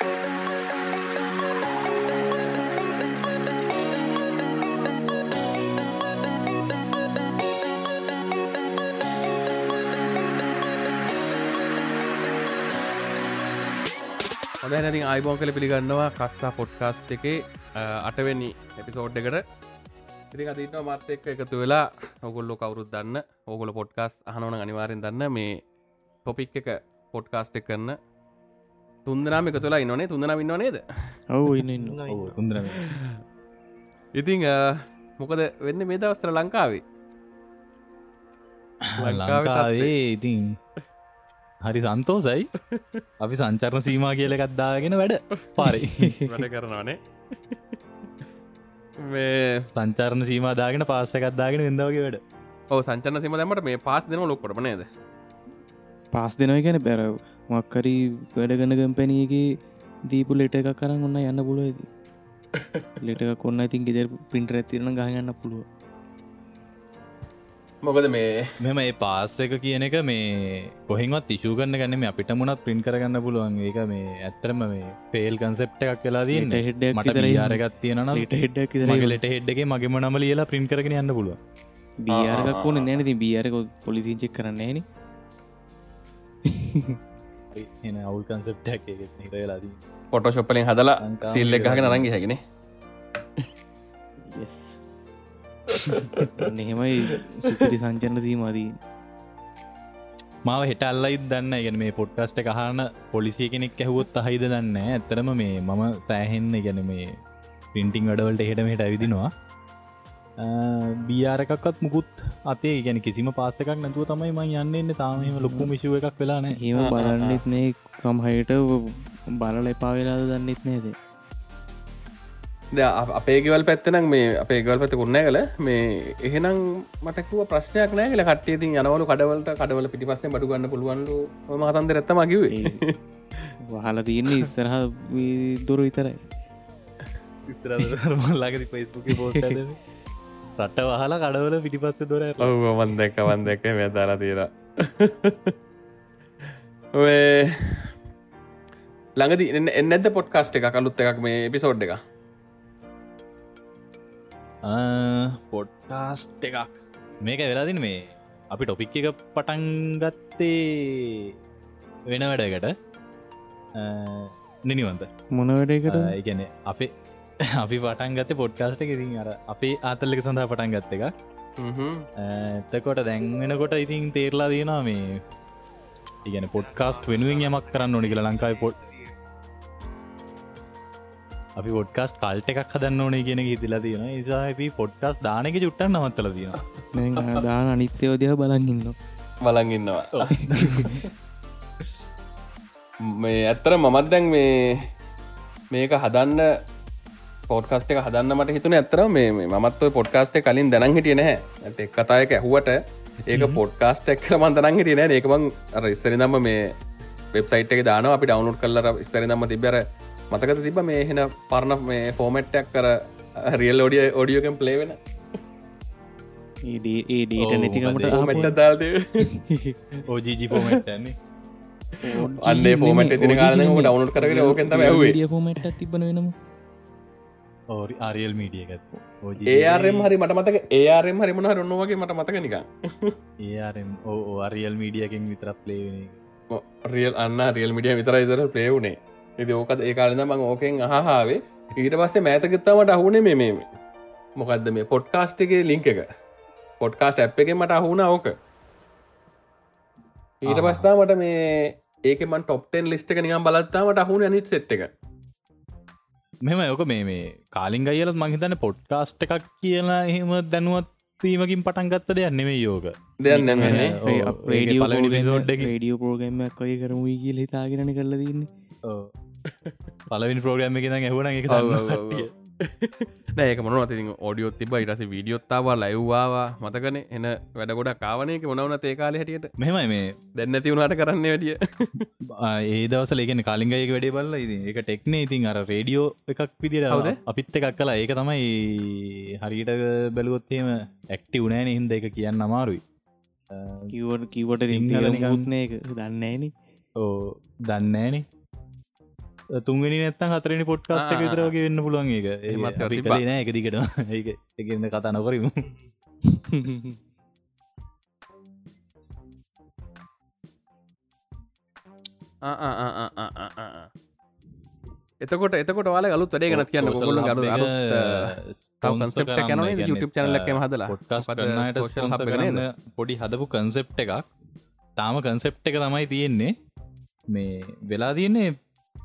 හොඳ නැති අයිබෝන් කළ පිළිගන්නවා කස්තා පොඩ්කාස්ට් එකේ අටවෙනි එපිසෝඩ් එකට ඉතින් අතින්න මත් එක්ක එකතු වෙලා ඔගොල්ලො කවුරුත් දන්න ඕගොල පොඩ්කාස් අහනවන අනිවාරෙන් දන්න මේ ටොපික් එක පොඩ්කාස්ට් එක කරන්න තුන්දනාම එක තුලා ඉන්නනේ තුන්දන ඉන්න නේද? ඔවු ඉන්න තුන්දර ඉතිං මොකද වෙන්න මේ දවස්ත්‍ර ලංකාවේ? ලංකාවේ ඉතින් හරි සන්තෝසයි. අපි සංචරණ සීමා කියල එකත්දාගෙන වැඩ පාරි. වැඩ කරනවානේ මේ සංචරණ සීමදාගෙන පාස්සකත්දාගෙන වෙදවගේ වැඩ. ඔව සංචන සිම දැමට මේ පාස් දෙන ලොක්කොට නේද පාස් දෙනව ගැන බැර මක්කරී වැඩගන ගම්පැනගේ දීපු ලෙට එකක් කරන්න ඔන්න යන්න පුළුවද ලෙට කොන්න ඉතින් ගෙදර පින්ට ඇතිරන ගහගන්න පුළුව මොකද මේ? මෙම ඒ පාස්ස එක කියන එක මේ කොහෙවත් ඉශූ කරන්න ගන්න මේ අපිට මුණත් පින් කරගන්න පුළුවන්. ඒක මේ ඇත්තරම මේ පේල් කන්සෙප්ට එකක් වෙලා දන්න විතර යාරගත් තියෙන ලෙට හෙඩ්ඩක් මගේ ලෙට හෙඩ්ඩගේ මගේම නම ලියලා පින් කරගෙන යන්න පුළුව බියාරක් ඕන නැන ති බියාරක පොලිසිංචෙක් කරන්න න එන අවුල් කන්සෙප්ටක් එක වෙලාදී පොටෝශොප්පලින් හදලා සිල්ල එකගෙන රංගි හැගෙන එහෙමයි සුපිරි සංචන්න සීමදී මාව හෙට අල්ලයිත් දන්න ගැන මේ පොඩ්කස්ට කහන පොලිසිය කෙනෙක් ඇහුවොත් අහිද දන්න ඇතරම මේ මම සෑහෙන්න ගැන මේ පින්ටිං වැඩවලට හෙටම හෙට ඇවිදිනවා බියාරකත් මුකුත් අතේ ගැන කිසිම පාසකක් නැතුව තමයි මං යන්නන්න තාමම ලොක්කු මිශුව එකක් වෙලාන ඒම බලන්නෙත් නේ. කම්හයට බලල එපා වෙලාද දන්නෙත් නේද අපේ ගෙවල් පැත්තනම් මේ අපේ ගල් පැත කුන්න කල මේ එහෙනම් මටකුව ප්‍රශ්නයක් නෑ කල කටේ යනවලු කඩවලට කඩවල පිටිපස්සේ බඩු ගන්න පුළුවන්ලු. මතන්ද රැත්තම කිවේ වහල තියන්නේ ඉස්සරහ දුර විතරයි. මල්ලාගති පයිස්බුක පෝස් රට වහලා කඩවල පිටිපස්ස දොර ඔව වන් දැක්ක වන් දැක්ක. මේ දාලා තීර ඔය ළඟදි එන්න ඇද පොඩ්කාස්ට එක කලුත් එකක් මේ එපිසෝඩ් එක පොඩ්කාස්ට් එකක්. මේක වෙලාදින මේ. අපි ටොපික් එක පටන්ගත්තේ වෙන වැඩකට. නිනිවන්ත. මොන වැඩකට? ඉගැන අපේ අපි පටන් ගත පොඩ්කාස්ට එකඉතින් අර අපේ ආතල්ලක සඳහා පටන් ගත්ත එක එතකොට දැන්වෙනකොට ඉතින් තේරලා දීනවා මේ ඉගැන පොඩ්කාස්ට් වෙනුවෙන් යමක් කරන්න ඕනි කියලා ලංකායි පොඩ් අපි පොඩ්කාස්ට කල්ට එකක් හදන්න ඕනේ කියෙන හිතිලා තියෙන නිසා අපි පොඩ්කාස් දානක චුට්ටන් නවත්තල තියෙන දාන අනිත්‍යයෝදය බලන්ඉන්න බලගන්නවා මේ ඇත්තර මමත් දැන් මේ මේක හදන්න පොඩ්කස්ට එක හදන්න මට හිතුන ඇත්තර මේ මත් පොඩ්කාස්ට කලින් දැනන් හිටිය නැහැ. එක් කතායක ඇහුවට ඒක පොඩ්කාස්ට එක්කර මන්දනන් හිටිය නෑ ඒකමං අර ඉස්සරි දම්ම මේ වෙබ්සයිට් එක දාන අපි ඩවනුට් කල්ලර ස්තරි දම්ම තිබර මතකත තිබ මේ එහෙන පරණ මේ ෆෝමට්ටක් කර රියල් ෝඩිය ෝඩියෝකම් පලේවෙන ඒඩට නැතිකමට මට දාල්ද ඕජීජි පෝමටන්නේ අන්නේ ෆෝමට තින කාලනක ඩවනුට් කරගෙන ඕකෙන්ත ඇවේ ෆෝමට තිබන වෙනම ඕරි ආරියල් මීඩියගත් ඒරම් හරි මට මතක ඒරම් හරි මොහ රොන්නවගේ මට මතක නික ඒරම් ඕ අරියල් මීඩියකින් විතරත් ලේවෙන රියල් අන්න රියල් මිඩිය විතර ඉදර පලේවුණේ ඉති ඕකත් ඒ කාලද මං ඕකෙන් අහාාවේ ඊට පස්සේ මෑතකත්තමට අහුනේ මේ මේ මොකක්ද මේ පොඩ්කාස්ට් එක ලිංක එක? පොඩ්කාස්ට ඇ් එක මට අහුණ ඕක. ඊට පස්ථා මට මේ ඒකම ටොප්ටෙන් ලිස්ට එක නිකම් බලත්තාමට අහුණ අනිත් සෙට් එක මෙම යෝක මේ මේ කාලින් අයලත් මහිතන්න පොඩ්කාස්ට් එකක් කියලා එහෙම දැනුවත්වීමකින් පටන්ගත්ත දෙයක් නෙමේ නැන්නේ රඩියෝ පෝගම්මක් ඔය කරමයි කියල හිතාගෙනන කරල දන්නේ පලවිනි ප්‍රෝග්‍රම එක ඇහුණ එක ඒක මොන ති ෝඩියොත් තිබ ඉටස වීඩියොත්තාවා ලැව්වාවා මතකන. එන වැඩ ගොඩ කාවනයක මොනවන තේකාල හැටියට. මෙමයි මේ. දැන්න තිවුණට කරන්න වැඩිය. ඒ දවස ලේගෙන කාලිංගයක වැඩේ බල්ල එක ටෙක්නේ ඉතින් අර රේඩියෝ එකක් විදිර හවුද? අපිත් එකක් කලා ඒක තමයි හරියට බැලුවොත්තේම ඇක්ටි උනෑන හින්ද එක කියන්න අමාරුයි. කිවට කිවට නිකන්- මුත්න එක දන්නේන ඕ දන්නෑනේ තුන්වෙනි නැත්තන් හතරනි ආ, විතරගේ වෙන්න පුළුවන් එක. කලේ නෑ එක දිකට ඒ එකන්න කතා නොකරමු. එතකොට එතකොට වාල අලුත් වැඩේ ගැනත් කියන්න ගොල්ල අලු අලුත් කන්සෙප් කන YouTube චැනල එකම හදලා? කරන්න පොඩි හදපු කන්සෙප් එකක්. තාම කන්සෙප් එක තමයි තියෙන්නේ. මේ වෙලා තියන්නේ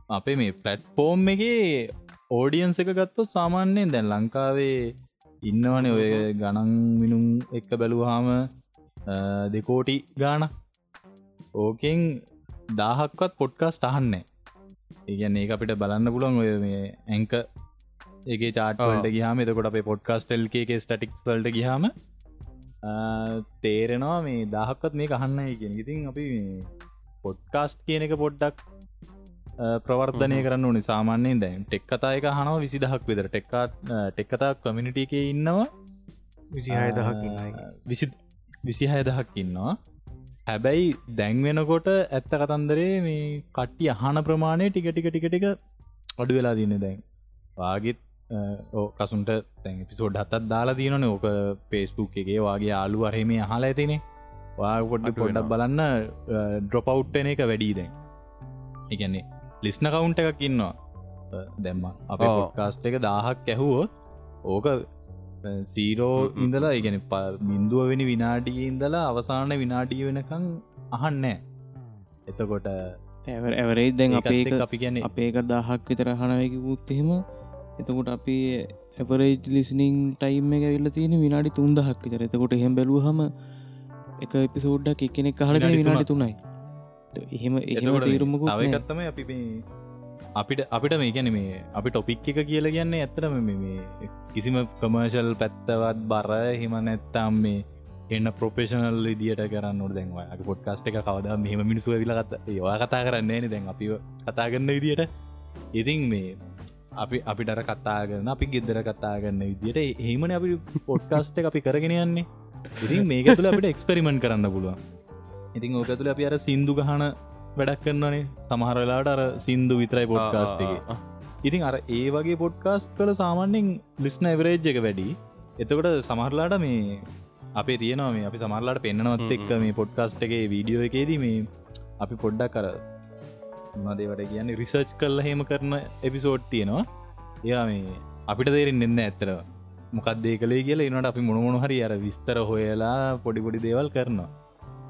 අපේ මේ පලට්ෆෝර්ම් එක ඕඩියන්ස එක ගත්තොත් සාමාන්‍යයෙන් දැන් ලංකාවේ ඉන්නවන ඔය ගණන් මිනුම් එක්ක බැලුවාම දෙකෝටි ගාන ඕකෙන් දාහක්වත් පොඩ්කාස්ට අහන්නේ ඒගැන්නේ ඒ අපිට බලන්න පුළන් ඔය මේ ඇංක ඒ ටාටවලට ගහම එතකොට අපේ පොඩ්කාස්ටල්ගේ ස්ටටික් වල්ට ගහම තේරෙනවා මේ දහක්කත් මේ අහන්න කියෙන ඉතින් අපි පොඩ්කාස්ට් කියන එක පොඩ්ඩක් ප්‍රවර්ධනය කරන්න ඕනි සාමාන්‍යයෙන් දැන්. ටෙක් කතායක හනව විසි දහක් විතර. ටෙක්කාත් ටෙක්කතා කමිනිට එක ඉන්නවා විසිහය දහක් විසි විසිහය දහක් ඉන්නවා. හැබැයි දැන් වෙනකොට ඇත්ත කතන්දරේ මේ කට්ටි අහන ප්‍රමාණය ටික ටික ටික ටික අඩු වෙලා දින්න දැන්. වාගෙත් ඕ කසුන්ට තැන් පිසෝඩ් හත්තත් දාලා දීනන ඕක පේස්බුක් එකේ වගේ ආලු අරහෙම අහලා ඇතිනේ. වා පොඩ්ඩ අඩු පොඩ්ඩක් බලන්න ඩ්‍රොපවුට්ටන එක වැඩී දැන්. එකන්නේ ලිස්න කවුන්ට එකක් ඉන්නවා. දැම්ම අප. පොඩ්කාස්ට් එක දාහක් ඇහුවොත් ඕක සීරෝ හ්ම් හ්ම්. ඉඳලා ඉගෙන බින්දුව වෙනි විනාඩිය ඉඳලා අවසාන විනාඩිය වෙනකං අහන්නෑ එතකොට ඇවර දැන් අපේ අපි ගැන අපේ එක දහක් විතර හනවැකිකුත් එහෙම එතකොට අපි ඇපරේජ් ලිස්නිං ටයිම් එක ඇල්ල තියෙන විනාඩි තුන් දහක් විතර. එතකොට එහෙම බැලූහම එක එපිසෝඩ්ඩක් එකනෙක් හල විනාඩි තුනයි එහෙම එහෙම තේරුමකුත් නෑ. තවකත්තම අපි අපිට අපිට මේ ගැන මේ අපි ටොපික් එක කියලා කියන්නේ ඇත්තටම මේ- කිසිම කමර්ශල් පැත්තවත් බර හෙම නැත්තම් මේ එන්න ප්‍රොපේෂනල් විදිට කරන්න දැන්වා පොඩ්කාස්ට එක කවද මෙහම මිනිසු විලගත් ඒවා කතා කරන්නේ න දැන් අපි කතාගන්න විදිට ඉතින් මේ අපි අපිටර කතාගන්න අපි ගෙදර කතාගන්න විදිට ඒමන අපි පොඩ්කාස්ට අපි කරගෙන යන්නේ. ඉතින් මේක තුළ අපිට එක්ස්පෙරිමෙන්ට් කරන්න පුළුවන් ඉතින් ඕක තුළ අපි අර සින්දු ගහන වැඩක් කරන්නනේ සමහරලාට අර සින්දු විතරයි පොඩ්කාස්ට් එක. ඉතින් අර ඒ වගේ පොඩ්කාස්ට් කළ සාමාන්‍යෙන් ලිස්න එවරේජ් එක වැඩි. එතකොට සමහරලාට මේ අපේ තියනවා මේ අපි සමරලාට පෙන්න්නනවත් එක්ක මේ පොඩ්කාස්ට් එකේ වීඩියෝ එකේදී මේ අපි පොඩ්ඩක් කර මදේවට කියන්නේ රිසර්ච් කල්ල හෙම කරන එපිසෝඩ් තියෙනවා. එයා මේ අපිට තේරෙන් එන්න ඇත්තර මොකක්දේ කළේ කියලා එනට අපි මොනමොන හරි අර විස්තර හොයලා පොඩිපොඩි දේවල් කරනවා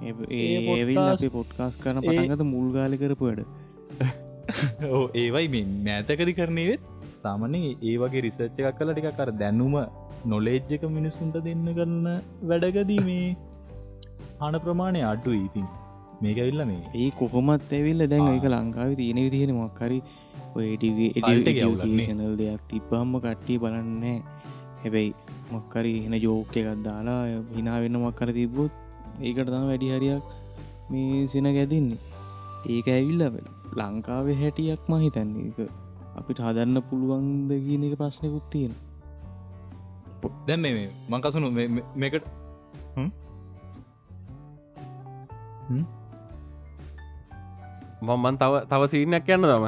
ඒවිල් අපි පොට්කාස් කරන පටන්ගත මුල්ගාලි කරපු වැඩ. ඕ ඒවයි මේ මෑතකදි කරනේවෙත් සාමන්නේ ඒ වගේ රිසර්ච් එකක් කල ටික කර දැනුම නොලේජ්ජක මිනිසුන්ට දෙන්න කරන්න වැඩගදී මේ හන ප්‍රමාණය අඩු ඉතින්. මේකවිල්ල මේ ඒ කොහොමත් ඇවිල්ල දැන්. එක ලංකාව තියෙන විදිහෙන. මොක්කරි. ඩියෂනල් දෙයක් තිබ්බහම්ම කට්ටිය බලන්නේ. හැබැයි මොක්කරි එන ජෝක එකත් දාලා හිනා වෙන්න මක්කර තිබ්බොත් ඒකට තම වැඩි හරියක් මේ සෙන ගැදින්නේ. ඒක ඇවිල්ල ලංකාව හැටියක් මහිතන්නේ එක අපිට හදන්න පුළුවන්ද කියන එක ප්‍රශ්නකුත් තියෙන දැන් මේ මංකසුණු මේකට මන් තව තව සීනයක් යන්න තම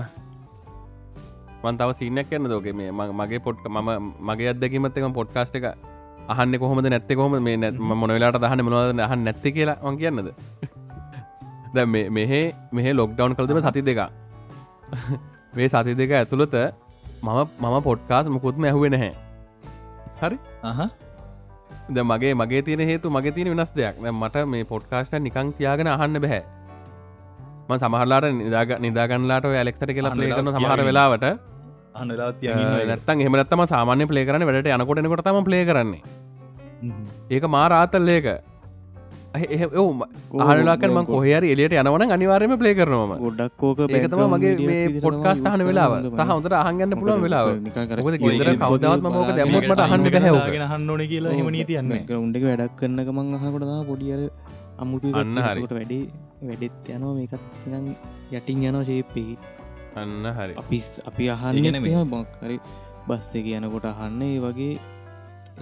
මන් තව සීනයක් යන්න දෝක මේ මගේ පොට් ම මගේ අදකිමත් එක පොඩ්කාස්ට එක අහන්න කොහොමද නැත්ත කොහොම මේ නැත් මොනවෙලාට දහන්න මොනවද අහන්න නැත්ත කියලා වන් කියන්නද? දැ මෙහෙ මෙහ ලොක්ඩවන් කළදම සති දෙක. මේ සති දෙක ඇතුළත මම මම පොඩ්කාස් මුකුත්ම ඇහුවෙන හැ හරි? ද මගේ මගේ තියෙන හේතු මගේ තියෙන වෙනස් දෙයක්. මට මේ පොඩ්කාස්ට නිකං තියාගෙන අහන්න බැහැ. ම සමහරලාට නිදාග නිදාගන්නලාට ඇලෙක්සට කියලා වෙලාවත් සමහර තියාගෙන. වෙලාවට අනලාත් නැත්තන් එමනත්තම සාමාන්‍ය ප්ලේ කරන වැඩට යනකොටනකොට තම ප්ලේ කරන්නේ. ඒක මා රාතල්ලේක එවම ආහලාකන් ම කොහර එලියට යනවන අනිවාරම ප්ලේ කරනවම ගොඩක් කෝක ඒකතම මගේ මේ පොඩ්කාස්ට අහන වෙලාව. සහ හොඳට අහගන්න පුළුවන් වෙලාව. ගෙදර කවදවත්ම මෝක දැම්මොත්මට අහන්න බැහැවක හන්න ඕන කියලා හෙම නීතියන්න එක වැඩක් කරන්න මං අහකොටදා පොඩියර අමුතු අන්න හරි. වැඩි වැඩෙත් යනවා. මේකත් යටින් යනවා ශේප්පෙහි අන්න හරි. අපිස් අපි අහන්න කියන්නේ මේ- බොක්කරි බස්ස එක යනකොට අහන්න ඒ වගේ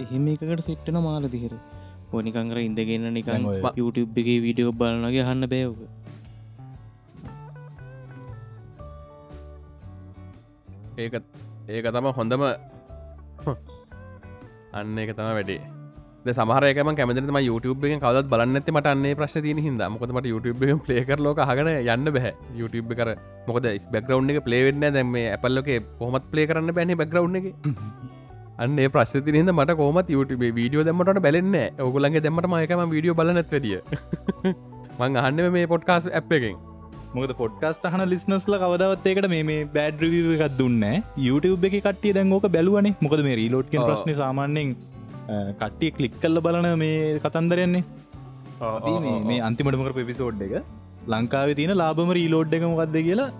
එහෙම එකකට සෙට්ටන මාල දිහෙර. ඕනිකංකර ඉඳගන්න නිකන් YouTube එකේ වීඩියෝ බලනගේ අහන්න බෑවක ඒක ඒක තම හොඳම අන්න එක තම වැඩේ සමහරයකම කැමතිම YouTube එක කවදත් බලන්න ඇති මට අන්නේ ප්‍රශ් තින හිද මොකදමට YouTube එක පලේකර ලෝක හගන යන්න බැහ. YouTube කර මොකද බැග්‍රවන්් එක පලේවෙන්න දැම ඇපල්ලක කොහොමත් පලේ කරන්න බැන බැග්‍රවන්් එක. අන්න ප්‍රශ්තිනද මට කොමත් YouTube වීඩියෝ දෙමට බැලන්න ඔගුලන්ගේ දෙමට මයකම වීඩියෝ බලනත් වැඩිය. මං අහන්න මේ පොඩ්කාස් ඇ් එකෙන්. මොකද පොඩ්කාස් හන ලිස්නස්ල කවදවත්තේකට මේ බෑඩ් රිව එකක් දුන්න YouTube එක කට්ටිය දැන්ගෝක බැලුවනේ. මොකද මේ රීලෝට් ප්‍රශ්න සාමාන්‍යෙන් කට්ටිය කලික් කල්ල බලන මේ කතන්දරයන්නේ? මේ අන්තිමටමක පිසෝඩ් එක? ලංකාව තියන ලාබම රීලෝඩ් එක මොකක්ද කියලා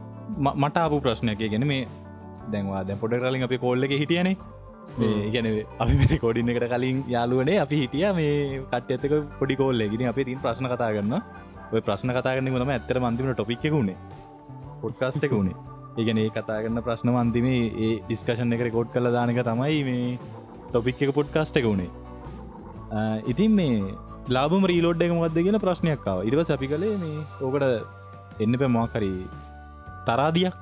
මට ආපු ප්‍රශ්නයක්. ගැන මේ දැන්වා දැ පොඩ කලින් අපි කොල්ල එක හිටියනේ. ගැන අපි කොඩින්න එකට කලින් යාලුවනේ අපි හිටිය මේ කට ඇතක පොඩි කෝල්ල ගෙන අපේ තින් ප්‍රශ්න කතා කරන්න ඔය ප්‍රශ්න කතාගන්න ම ඇත්තර මන්තිම ටොපික් වුණේ පොඩ්කාස්ට එක වුණේ ඒගැන ඒ කතාගන්න ප්‍රශ්න මන්තිමේ ඒ ඩිස්කශන් එක කෝඩ් කළ දානක තමයි මේ ටොපික් එක පොඩ්කාස්ට එක වුණේ. ඉතින් මේ ලාබම රීලෝඩ් එක මක්ද කියෙන ප්‍රශ්නයක්කාව ඉරිව සැපි කළේ මේ ඕකට එන්න පැ මොකරී තරාදියක්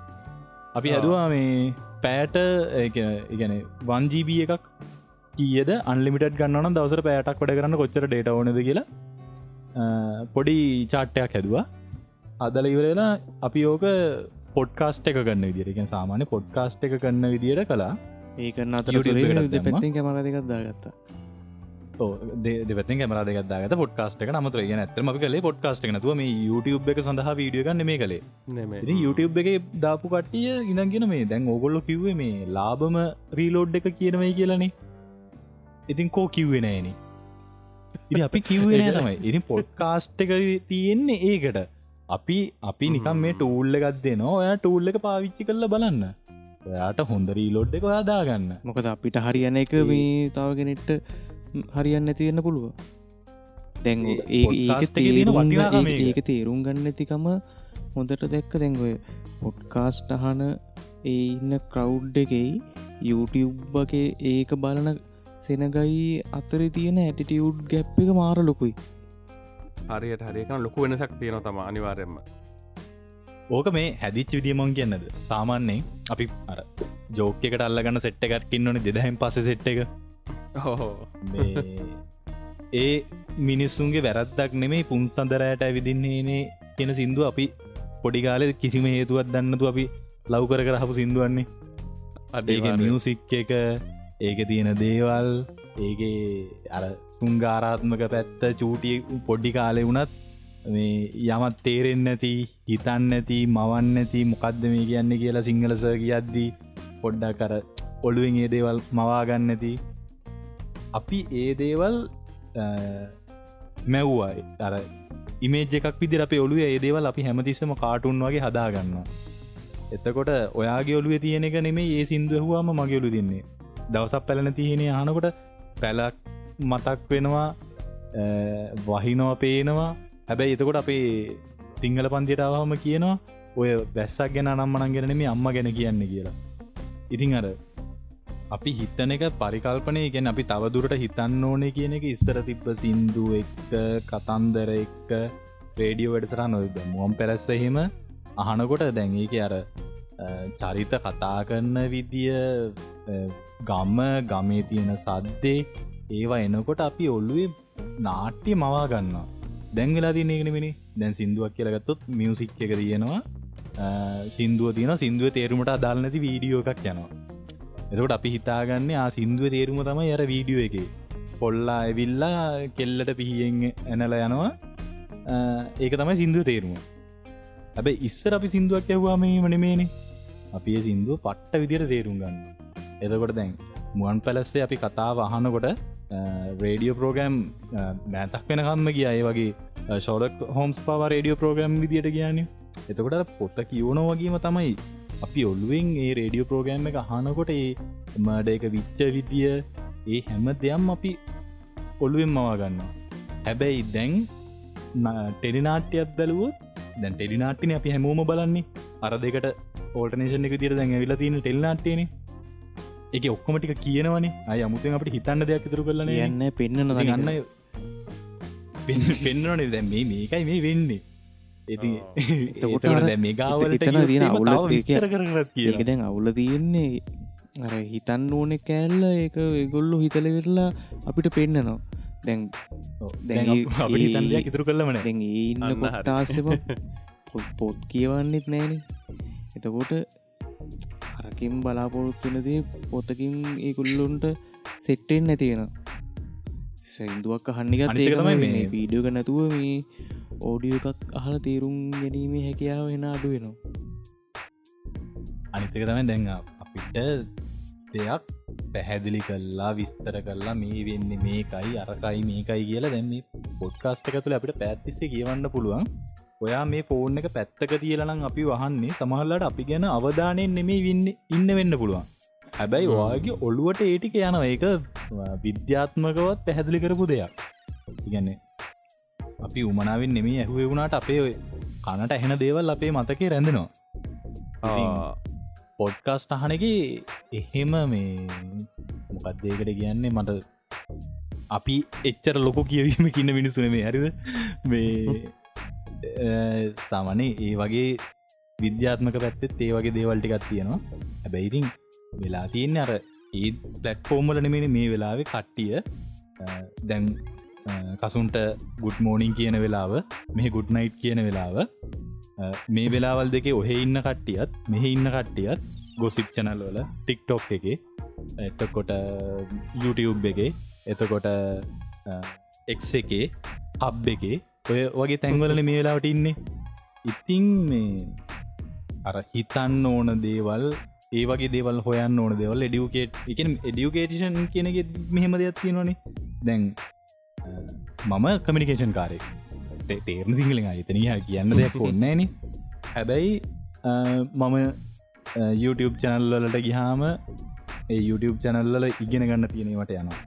අපි ඇදවා මේ පෑට ඉගැන වන්ජීබ එකක් කියද? අන්ලිමිට ගන්න දවසර පෑටක් වැඩ කරන්න කොච්චර ඩේට ඕනද කියලා පොඩි චාට්ටයක් හැදවා. අදල ඉවරලා අපි ඕක පොඩ්කාස්ට එක ගන්න විදිරකෙන් සාමාන්‍ය පොඩ්කාස්ට එක කන්න විදියට කලා ඒකන්න අතර පැත්තින් කැමරදකක් දාගත්තා. දෙපති කමර දෙගත්දාගත පොඩ්කාස්ට එක නමතර ගෙන ඇතම අපි කලේ පොඩ්කාස්ට නතුව මේ YouTube එක සඳහා වීඩිය ගන්න මේ කළේ. ඉතින් YouTube එක දාපු කට්ටිය ඉඳගෙන මේ දැන් ඕගොල්ලො කිව්වේ මේ ලාබම රීලෝඩ් එක කියනවයි කියලනේ. ඉතින් කෝ කිව්වෙ නෑනේ ඉ අපි කිව්වෙන තමයි. ඉතින් පොඩ්කාස්ට් එක තියෙන්නේ ඒකට. අපි අපි නිකම් මේ ටූල්ල එකක් දෙනවා. ඔය ටූල්ල එක පාවිච්චි කරල බලන්න ඔයාට හොඳ රීලෝඩ් එක හදාගන්න මොකද අපිට හරියන එක මේ තවගෙනෙට්ට හරියන්න ඇතිවෙන්න පුළුව දැන් ඒක තේරුම් ගන්න ඇතිකම හොඳට දැක්ක. දැන්ගොය පොඩ්කාස්ට අහන ඒ ඉන්න කවුඩ් එකයි YouTubeගේ ඒක බලන සෙනගයි අතර තියෙන ඇටිටියුඩ් ගැප් එක මාර ලොකුයි. හරියට හරිකන ලොකු වෙනසක් තියෙන තම අනිවාරෙන්ම ඕක මේ හැදිච් විදිියමොන් කියන්නද? සාමාන්‍යෙන් අපි අර ජෝකකට අල්ලගන්න සෙට්ට එකටකින්න ඕන දෙදහැම් පස සෙට් එක. ඒ මිනිස්සුන්ගේ වැරද්දක් නෙමේ පුන් සඳරයට ඇවිදින්නේනේ කියෙන සිින්දු අපි පොඩිකාලෙ කිසිම හේතුවත් දන්නතු අපි ලව්කර කරහපු සිින්දුවන්නේ අඩේ මියසික් එක ඒක තියෙන දේවල් ඒගේ අර සුංගාරාත්මක පැත්ත චූටිය පොඩ්ඩි කාලෙ වුනත් මේ යමත් තේරෙන් නැති හිතන්න ඇති මවන්න ඇති මොකක්ද මේ කියන්න කියලා සිංහලස කියද්දී පොඩ්ඩක් කර ඔළුවෙන් ඒ දේවල් මවාගන්න ඇති අපි ඒ දේවල් මැව්වායි අර ඉමේජ එකක් විදි අප ඔලු ඒ දේවල් අපි හැමතිස්සම කාටුන් වගේ හදාගන්න එතකොට ඔයාගේ ඔලුව තියෙන එක නෙමේ ඒ සිින්දුවහවාම මගේ ඔලු දෙන්නේ. දවසක් පැලන තියෙනෙ අනකොට පැලක් මතක් වෙනවා වහිනව පේනවා. හැබැයි එතකොට අපේ තිංහල පන්තිටාවහම කියනවා ඔය වැස්සක් ගැන නම්මනන් ගැන මේ අම්ම ගැන කියන්න කියලා. ඉතිං අර අපි හිතන එක පරිකල්පනය ගැන අපි තවදුරට හිතන්න ඕනේ කියන එක ඉස්සර තිබ්බ සින්දු එක්ක කතන්දර එක්ක රේඩියෝ වැඩසරා නොද මුවම් පැරැස්සහෙම අහනකොට දැන්ඒක අර චරිත කතා කරන්න විදිය ගම්ම ගමේ තියෙන සද්දේ ඒවා එනකොට අපි ඔල්ලුවේ නාට්‍ය මවා ගන්න දැංගලා තියනෙගෙනමිනි දැන් සිින්දුවක් කියලගත්තොත් මියසික් එක තියෙනවා. සිින්දුව තියන සිින්දුව තේරුමට අදාල් නැති වීඩියෝ එකක් යනවා. එතකොට අපි හිතාගන්න ආ සිින්දුව තේරුම තම යර වීඩියෝ එක. පොල්ලා ඇවිල්ලා කෙල්ලට පිහියෙන් ඇනල යනවා. ඒක තමයි සිින්දුව තේරුම. ඇබැ ඉස්සර අපි සිින්දුවක් ඇවවා මේ මනමේනේ අපේ සිින්දුව පට්ට විදිර තේරුම් ගන්න එතකොට දැන් මුවන් පැලස්සේ අපි කතාව අහනකොට රේඩියෝ ප්‍රෝගෑම් මෑතක් වෙනකම්ම කිය අය වගේ ශෝලක් හෝම්ස් පව රේඩියෝ ප්‍රෝග්‍රම් විදියට කියන්නේ එතකොට පොත්ත කියවන වගේම තමයි අපි ඔල්ලුවෙන් ඒ රේඩියෝ ප්‍රෝගෑම් එක අහනකොට ඒ මඩ එක විච්ච විදිය ඒ හැම දෙයම් අපි ඔල්ලුවෙන් මවාගන්න හැබැයි දැන් ටෙලිනාට්‍යයක් බැලුවොත් දැන් ටෙලිනාට්ටින අපි හැමෝම බලන්නේ අර දෙකට ඕටනේෂන් එක තිර දැන් ඇවිලා තියෙන ටෙල්නාට්ටේනේ එක ඔක්කොමටික කියනවනේ. අය අමුතුෙන් අපට හිතන්න දෙයක් ඉතුරු කරලන යන්න පෙන්න්න ගන්න පෙන්න්නනේ දැ මේ මේකයි මේ වෙන්නේ. ඉති එතකොට එතකොට අර දැන් අවුල කර කර ඒක කියලා. දැන් අවුල තියෙන්නේ අර හිතන්න ඕනෙ කෑල්ල ඒක එගොල්ලු හිතලවෙරලා අපිට පෙන්න්නනවා දැන් දෙයක් ඉතුරු කරලමන දැන් ඒ ඉන්න. කොට්ටාසම පොත් කියවන්නෙත් නෑන එතකොට අරකින් බලාපොරොත්තුනදේ පොතකින් ඒ කුල්ලුන්ට සෙට්ටෙන් නැතියෙන තමයි මේ මේ- වීඩියෝක නැතුව මේ ඕඩියෝ එකක් අහල තේරුම් ගැනීමේ හැකියාව වෙන අඩු වෙනවා. අනිතක තමයි දැන් අපිට දෙයක් පැහැදිලි කල්ලා විස්තර කරලා මේ වෙන්න මේකයි අරකයි මේකයි කියලා දැන් මේ පොඩ්කාස්ට එක තුළ අපිට පැත්තිස්සේ කියවන්න පුළුවන් ඔයා මේ ෆෝන් එක පැත්තක තියලනම් අපි වහන්නේ සමහල්ලට අපි ගැන අවධානයෙන් නෙමේ වින්න ඉන්න වෙන්න පුළුවන්. හැබැයි වාගේ ඔළුවට ඒටික යන ඒක විද්‍යාත්මකවත් පැහැදිලි කරපු දෙයක්. ඉගන්නේ අපි උමනාවෙන් නෙමේ ඇහුවේ වුණට අපේ කනට ඇහෙන දේවල් අපේ මතකේ රැඳෙනවා. පොඩ්කාස්ට අහනක එහෙම මේ මොකක්දේකට කියන්නේ? මට අපි එච්චර ලොක කියවීම කියන්න මිනිසුන හරිද? මේ සාමනේ ඒ වගේ විද්‍යාත්මක පැත්තෙත් ඒ වගේ දේවල්ටිකත් තියෙනවා. හැබැයිතින් වෙලා තියන්න අර ඒ පලට්ෆෝර්ම්මල නෙමෙන මේ වෙලාවෙ කට්ටිය. දැන් කසුන්ට ගුඩ් මෝනිින් කියන වෙලාව මේ ගුඩ් නයිට් කියන වෙලාව. මේ වෙලාවල් දෙකේ ඔහෙ ඉන්න කට්ටියත් මෙහ ඉන්න කට්ටියත් ගොසිප් චනල් වල ටික්ටොක් එක එතකොට YouTube එක එතකොට එක් එකේ හබ් එකේ ඔය වගේ තැන්වලන මේ වෙලාවට ඉන්නේ? ඉතිං මේ අර හිතන්න ඕන දේවල් ඒ වගේ දේවල් හොයන්න ඕන දෙවල් එඩියුකේට් එක එඩියුකේටෂන් කියනක මෙහෙම දෙයක් තියෙනවානේ. දැන් මම කමිනිකේෂන් කාරය තේරණ සිංහලෙන් අතනය කියන්න දෙයක් ඔන්නෑන හැබැයි මම YouTube චැනල්ලලට ගිහාම ඒ YouTube චැනල්ලල ඉගෙන ගන්න තියෙනවට යනවා.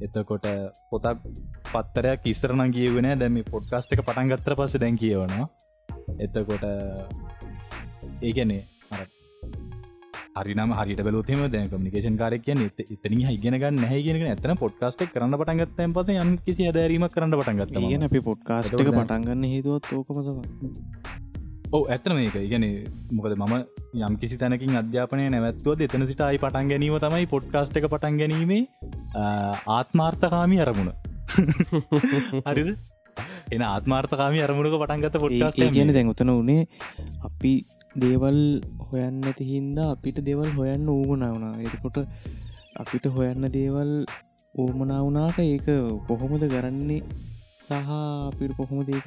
එතකොට පොතක් පත්තරයක් ඉස්සරන කියවන දැම පොඩ්කාස්ට එක පටන් ගත්තර පස දැන් කියවනවා. එතකොට ඒගැනේ හරිනම හරිට බලොතම දැ කමිකේෂන් කාරක් කිය එතන ඉගෙන ගන්න හැගෙන ඇතන පොඩ්කාස්ට කරන්න පටන්ගත්තයන් පස යම් කිසි අදරීම කරන්න පටන්ගත්ත ඒගන අපි පොඩ්කාස්ට එක පටන්ගන්න හේතුවත් ඕකමතම ඕ ඇතන මේක ඉගෙන මොකද මම යම් කිසි තැනකින් අධ්‍යාපනය නැවත්තුව එතන සිට අයි පටන් ගැනීම තමයි පොඩ්කාස්ට එක පටන් ගැනීමේ ආත්මාර්ථකාමි අරමුණ. හරිද? එන ආත්මාර්ථකාමි අරමුණක පටන්ගත පොඩ්කාස්ට කියන දැන් උතන වනේ අපි දේවල් හොයන්න ඇති හින්දා අපිට දෙවල් හොයන්න ඌමනා වුණා. එතකොට අපිට හොයන්න දේවල් ඕමනා වුනාට ඒක කොහොමද කරන්නේ සහ අපිට කොහොම ඒක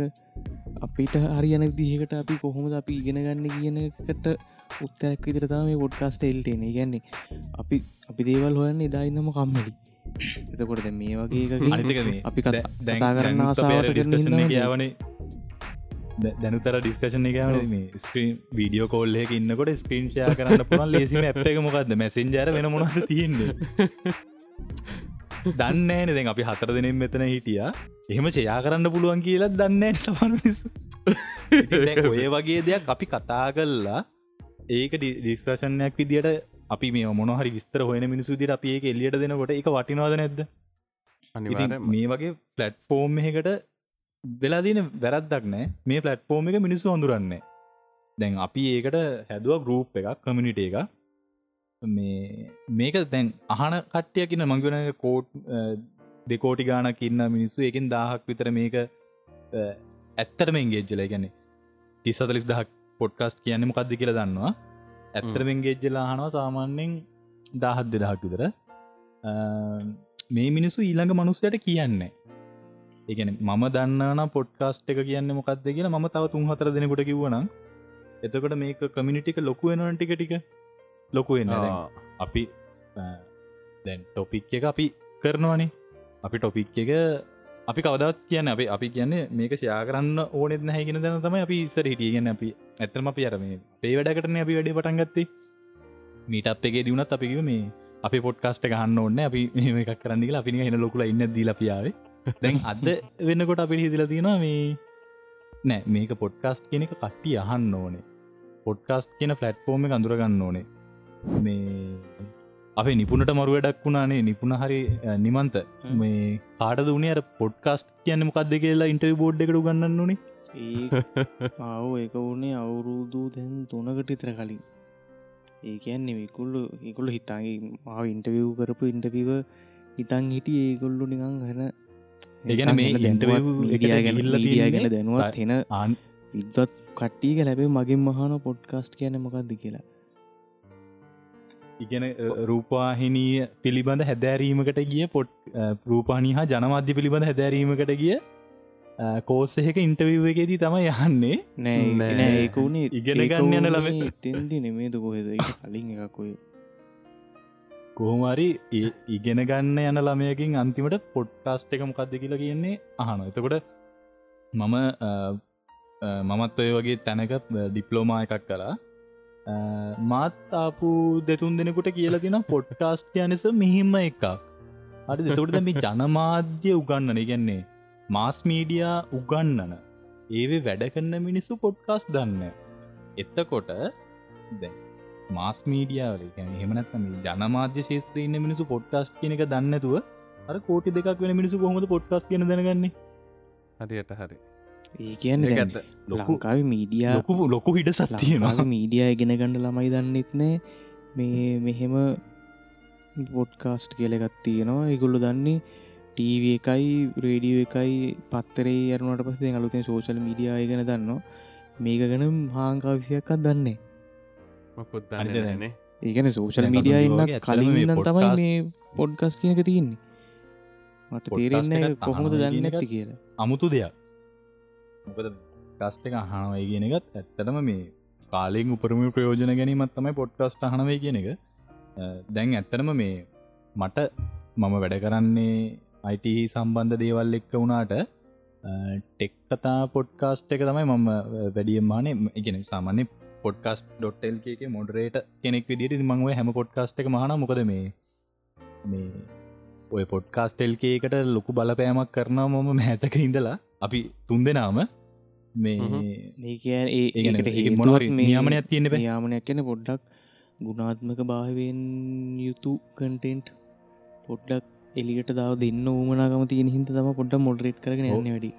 අපිට හරියන දිහකට අපි කොහොමද අපි ඉගෙන ගන්න කියනකට උත්තරැක් විතරතා මේ පොඩ්කාස්ට එල්ටේන ගැන්නේ අපි අපි දේවල් හොයන්න එදායින්නම කම්මලි. එතකොට මේ වගේ අපි කතා කරන්න ආසාාවට කියවනේ දැනුතර ඩිස්කශන එකවන මේ ස්ක්‍රීන් වීඩියෝ කෝල්ලෙක ඉන්නකොට ස්ක්‍රීන්ෂයා කරන්න පුළන් ලේසිම ඇ් එක මොකක්ද මැසෙන්ජර වෙන මොනද තියන්නේ දන්නෑන දැන් අපි හතර දෙනෙම් මෙතන හිටිය. එහෙම ෂයා කරන්න පුළුවන් කියලා දන්න සමනස් ඔය වගේ දෙයක් අපි කතා කල්ලා ඒක ඩිස්කශනයක් විදිට අපි මේ මොනහරි විස්තර හොයන මිනිසු දිට අපි ඒක එල්ලියට දෙනකොට එක වටිනවාද නැද්ද? මේ වගේ පලට්ෆෝර්ම් එකට වෙලා දින වැරද්දක් නෑ මේ පලට්ෆෝර්ම් එක මිනිස්සු හොඳුරන්නේ දැන් අපි ඒකට හැදුව ගරුප් එකක් කමිනිට එක මේ මේක දැන් අහන කට්ටියකින්න මංගවන කෝට් දෙකෝටි ගානක් ඉන්න මිනිස්සු එකින් දාහක් විතර මේක ඇත්තරම එංගේජ්ජල ගැන තිස්සතලිස් දහක් පොඩ්කාස්ට කියන්න මොකක්ද කියලා දන්නවා. ඇත්තරමෙන් ගෙජ්ජලා හනවා සාමාන්‍යෙන් දාහත් දෙදහක් විතර. මේ මිනිස්සු ඊළඟ මනුස්සයට කියන්නේ. ඒගැන මම දන්නන පොඩ්කාස්ට් එක කියන්න මොකක්ද කියලා ම තව තුන් හතර දෙනකොට කිව්වනම් එතකොට මේක කමිනිිටික ලොකු වෙනවන් ටික ටික ලොකු වෙන්න අපි දැන් ටොපික් එක අපි කරනවනේ. අපි ටොපික් එක අපි කවදත් කියන්න අප අපි කියන්නේ මේක ෂයා කරන්න ඕනෙත් නැහැගෙන දැන තමයි අපි ඉස්සර හිටියගෙන අපි ඇතරම අපි අරම පේ වැඩකටන අපි වැඩි පටන්ගත්තේ මීට අප එකේ දියුණත් අපිකිව මේ අපි පොට්කාස්ට ගහන්න ඕන්න අපි මේ එකක් කරන්නගල අපි හෙන ලොකුල ඉන්න දීලපියාවේ දැන් අද වෙන්නකොට අපි හිදිල තියෙනවා මේ නෑ මේක පොඩ්කාස්ට් කියන එක කට්ටි අහන්න ඕනේ. පොඩ්කාස්ට් කියන ෆලට්ෆෝර්ම එක අඳුරගන්න ඕනේ මේ අපේ නිපුණට මරු වැඩක් වුණානේ නිපුණ හරි නිමන්ත. මේ කාට දුනේ අර පොඩ්කාස්ට් කියන්න මොකක්ද කියලා ඉන්ටර් බෝඩ් එකට ගන්න ඒ ආව එක වුණේ අවුරුදු දැන් තුනකට ඉතර කලින්. ඒ කියන්නේ විකුල්ලු ඒකුල්ල හිතාගේ මාව ඉන්ටවිව් කරපු ඉන්ටවිව හිතන් හිටිය ඒගොල්ලු නිකං හැන ඒගැන මේ ඉන්ටව් ඩිය ගැන ඩිය ගැන දැනුවත් හෙන ආන් විද්වත් කට්ටිය ලැබේ මගින් මහන පොඩ්කාස්ට් කියන මොකක්ද කියලා ඉගෙන රූපාහිනී පිළිබඳ හැදෑරීමකට ගිය පොට් රූපානි හා ජනමාධ්‍ය පිළිබඳ හැදෑරීමකට ගිය කෝස් එහෙක ඉන්ටවිව් එකේදී තම යන්නේ. නෑ නෑ. නෑ ඒක වුණේ ඉගෙන ගන්න යන ළම තෙන්දි නෙමේද කොහෙද? ඒක කලින් එකකොය කොහොමරි ඉගෙන ගන්න යන ළමයකින් අන්තිමට පොට්කාස්ට් එක මොකක්ද කියලා කියන්නේ අහන එතකොට මම මමත් ඔය වගේ තැනක ඩිප්ලෝමා එකක් කලා මාත් ආපු දෙතුන් දෙනෙකුට කියලා තින පොඩ්කාස්ට් යනෙස මෙහිම්ම එකක්. අට දෙතකට දැම ජනමාධ්‍ය උගන්නන ඉගන්නේ මාස් මීඩියා උගන්නන ඒවේ වැඩ කන්න මිනිස්සු පොඩ්කාස් දන්න එත්තකොට දැ මාස් මීඩියාවල හෙමනත්තම ජනමාධ්‍ය ශේත්‍රයන්න මිනිසු පොඩ්කාස්ට් කියන එක දන්නතුව අර කෝටි දෙක් වෙන මිනිසු කොහොමද පොඩ්කාස් කියන දැනගන්නේ? හරියට හරි. ඒ කියන්න ලංකාව මීඩියා ලොකු ලොකු හිට සත්තියෙනවා මීඩිය ඉගෙන ගණඩ ළමයි දන්නෙත් නෑ. මේ මෙහෙම පොඩ්කාස්ට් කියලගත් තියෙනවා. ඒගොල්ලු දන්නේ ටීව එකයි රේඩිය එකයි පත්තරේ යරුණට පස්සේ අලුතෙන් සෝශල් මීඩියා ගෙන දන්නවා මේක ගැන හාංකාවිසියක්කත් දන්නේ මොකුත් දන්නේ දැන්? නෑනේ. ඒගැන සෝශල් මීඩිය ඉන්න කලින් තමයි මේ පොඩ්ගස් කියනක තියෙන්නේ. මට තේරෙන්න කොහොමද දන්න එකත් කියලා. අමුතු දෙයක් මොකද කස්ට එක අහනවයි කියන එකත් ඇත්තටම මේ කාලෙන් උපරම ප්‍රයෝජන ගැනීමත් තමයි පොඩ්කස්ට අහනවයි කියන එක. අ, දැන් ඇත්තනම මේ මට මම වැඩ කරන්නේ අයිට සම්බන්ධ දේවල් එක්ක වුණාට ටෙක් කතා පොඩ්කාස්ට් එක තමයි මම වැඩියම්මානේ ඉගෙන සාමාන්‍ය පොඩ්කස් ඩොට්ටල්ක මොඩරේට කෙනෙක් විදිට මංව හැම පොඩ්කාස්ට් එක මහන මොකද මේ මේ ඔය පොඩ්කාස්ටෙල්කේකට ලොකු බලපෑමක් කරනවා මම මෑතක ඉඳලා. අපි තුන් දෙනාම. මේ හ්ම්. ඒ කියන ඒ ඒ කියන්නේ ඒකට මේ නියාමනයක් තියෙන්න බෑ. නියාමනයක් කියන පොඩ්ඩක් ගුණාත්මක භාවෙන් යුතු කටෙන්ට් පොඩ්ඩක් එලියට දාව දෙන්න ඌමනාගම තියෙන හිද තම පොඩ්ඩ මොඩරේට් කරගෙන ඔව්. යන්න වැඩි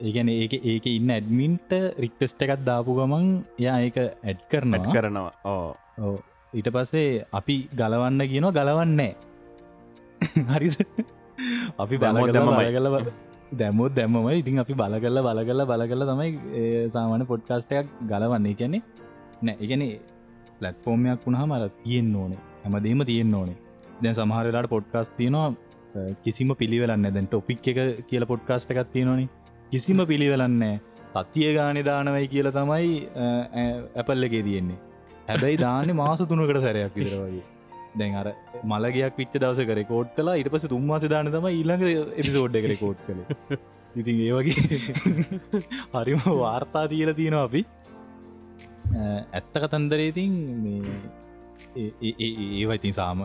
ඒගැන ඒක ඒක ඉන්න ඇඩමින්ට රික්ටෙස්ට එකත් දාපු ගමන් යා ඒක ඇඩ් ඇඩ් කරනවා ඕ. ඊට පස්සේ අපි ගලවන්න කියනවා ගලවන්නේ හරිද අපි දැම්මොත් බලගල දැම්මමයි. බලගල දැමුත් දැම්මම ඉතින් අපි බලකල්ල බලකල්ල බලකල තමයි ඒ සාමාන පොඩ්කාස්ටයක් ගලවන්නේ. කියන්නේ නෑ එකන පලට්ෆෝර්මයක් වුණහම අර තියෙන් ඕනේ. හැමදීම තියෙන් ඕනේ. දැන් සමහරලාට පොඩ්කාස් තියනවා අ, කිසිම පිළිවෙලන්න දැන් ටොපික් එක කියල පොඩ්කාස්ට එකක් තියෙනවානේ. කිසිම පිළිවෙලන්නේ තත්තිය ගානෙ දානවයි කියල තමයි ඇපල්ල එකේ තියෙන්නේ. හැබැයි දාන්න මාස තුනකට සැරයක් විතර වගේ. දැන් අර මලගයක් විච්ච දවස කර කෝඩ් කලා ඉට පස තුන්මාස දාන තම ඊළඟ එපිසෝඩ් කර කෝඩ් කළ. ඉතින් ඒ වගේ හරිම වාර්තා තියල තියෙනවා අපි. ඇත්ත කතන්දරේතින් ඒවා ඉතින් සාම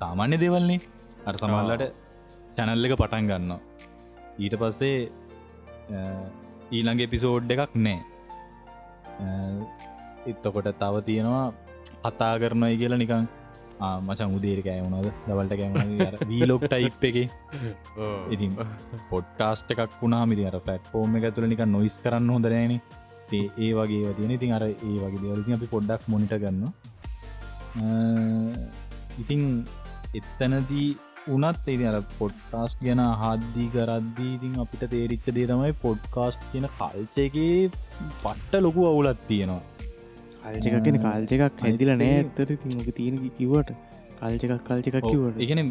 සාමාන්‍ය දෙවල්න්නේ අර සමල්ලට චැනල්ල එක පටන් ගන්න ඊට පස්සේ ඊළඟ එපිසෝඩ් එකක් නෑ. එත්තකොට තව තියෙනවා කතා කරනයි කියලා නිකං මචන් උදේර කෑවුණද? දවල්ට කෑම වීලොක් ටයිප් එක? ඉතින් පොඩ්කාස්ට එකක් වුණා මිදි අර පැට්ෆෝර්ම එක තුළ නික නොයිස් කරන්න හොඳරෑන ඒ ඒ වගේ තියන ඉතින් අර ඒ වගේ දෙවලති අපි පොඩ්ඩක් මොනිට ගන්න ඉතින් එත්තනදී උනත් එති අර පොඩ්කාස්ට් ගැන හද්දී කරද්දී ඉතින් අපිට තේරිච්ච දේ තමයි පොඩ්කාස්ට් කියන කල්චගේ පට්ට ලොකු අවුලත් තියෙනවා කල්චකගෙන කාල්ච එකක් හැදිල නෑ ඇත්තර තික තියෙන කිවට කල්ච එකක් කල්ච එකක් කිවට එකන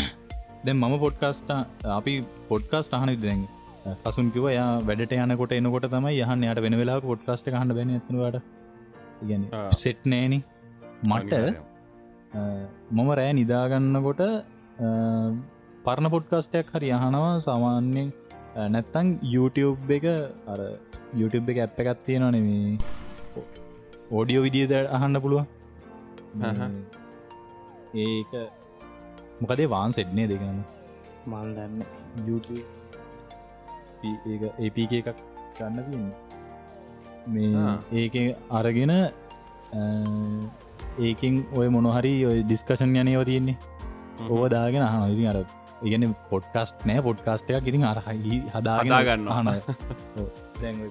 දැ මම පොඩ්කාස්ට අපි පොඩ්කාස්ට අහන දැන් පසුන් කිව යා වැඩට යනකොට එනකොට තමයි යහන් යට වෙන වෙලා පොඩ්කාස්ට හන්න බැන ඇතුවාට ඉගැන. සෙට් නෑන. මට මම රෑ නිදාගන්නකොට පරණ පොඩ්කාස්ටයක් හරි අහනවා සාමාන්‍යෙන් නැත්තං YouTube එක අර YouTube එක ඇප් එකත් තියෙනවා නෙමේ ඕඩියෝ විදිියද අහන්න පුළුව හහ. ඒක මොකදේ වාන් සෙට්නේ දෙකන්න මල් දන්න ඒපක එකක් ගන්න තියන්න. මේ. ඒක අරගෙන ඒකින් ඔය මොනොහරි ඔය ඩිස්කෂන් යනයව තියෙන්නේ. ඕව දාගෙන අහන ඉතින් අර ඉගෙන පොඩ්කස්ට් නෑ. පොඩ්කාස්ට එක ඉතින් අරහහි හදාගන්න හන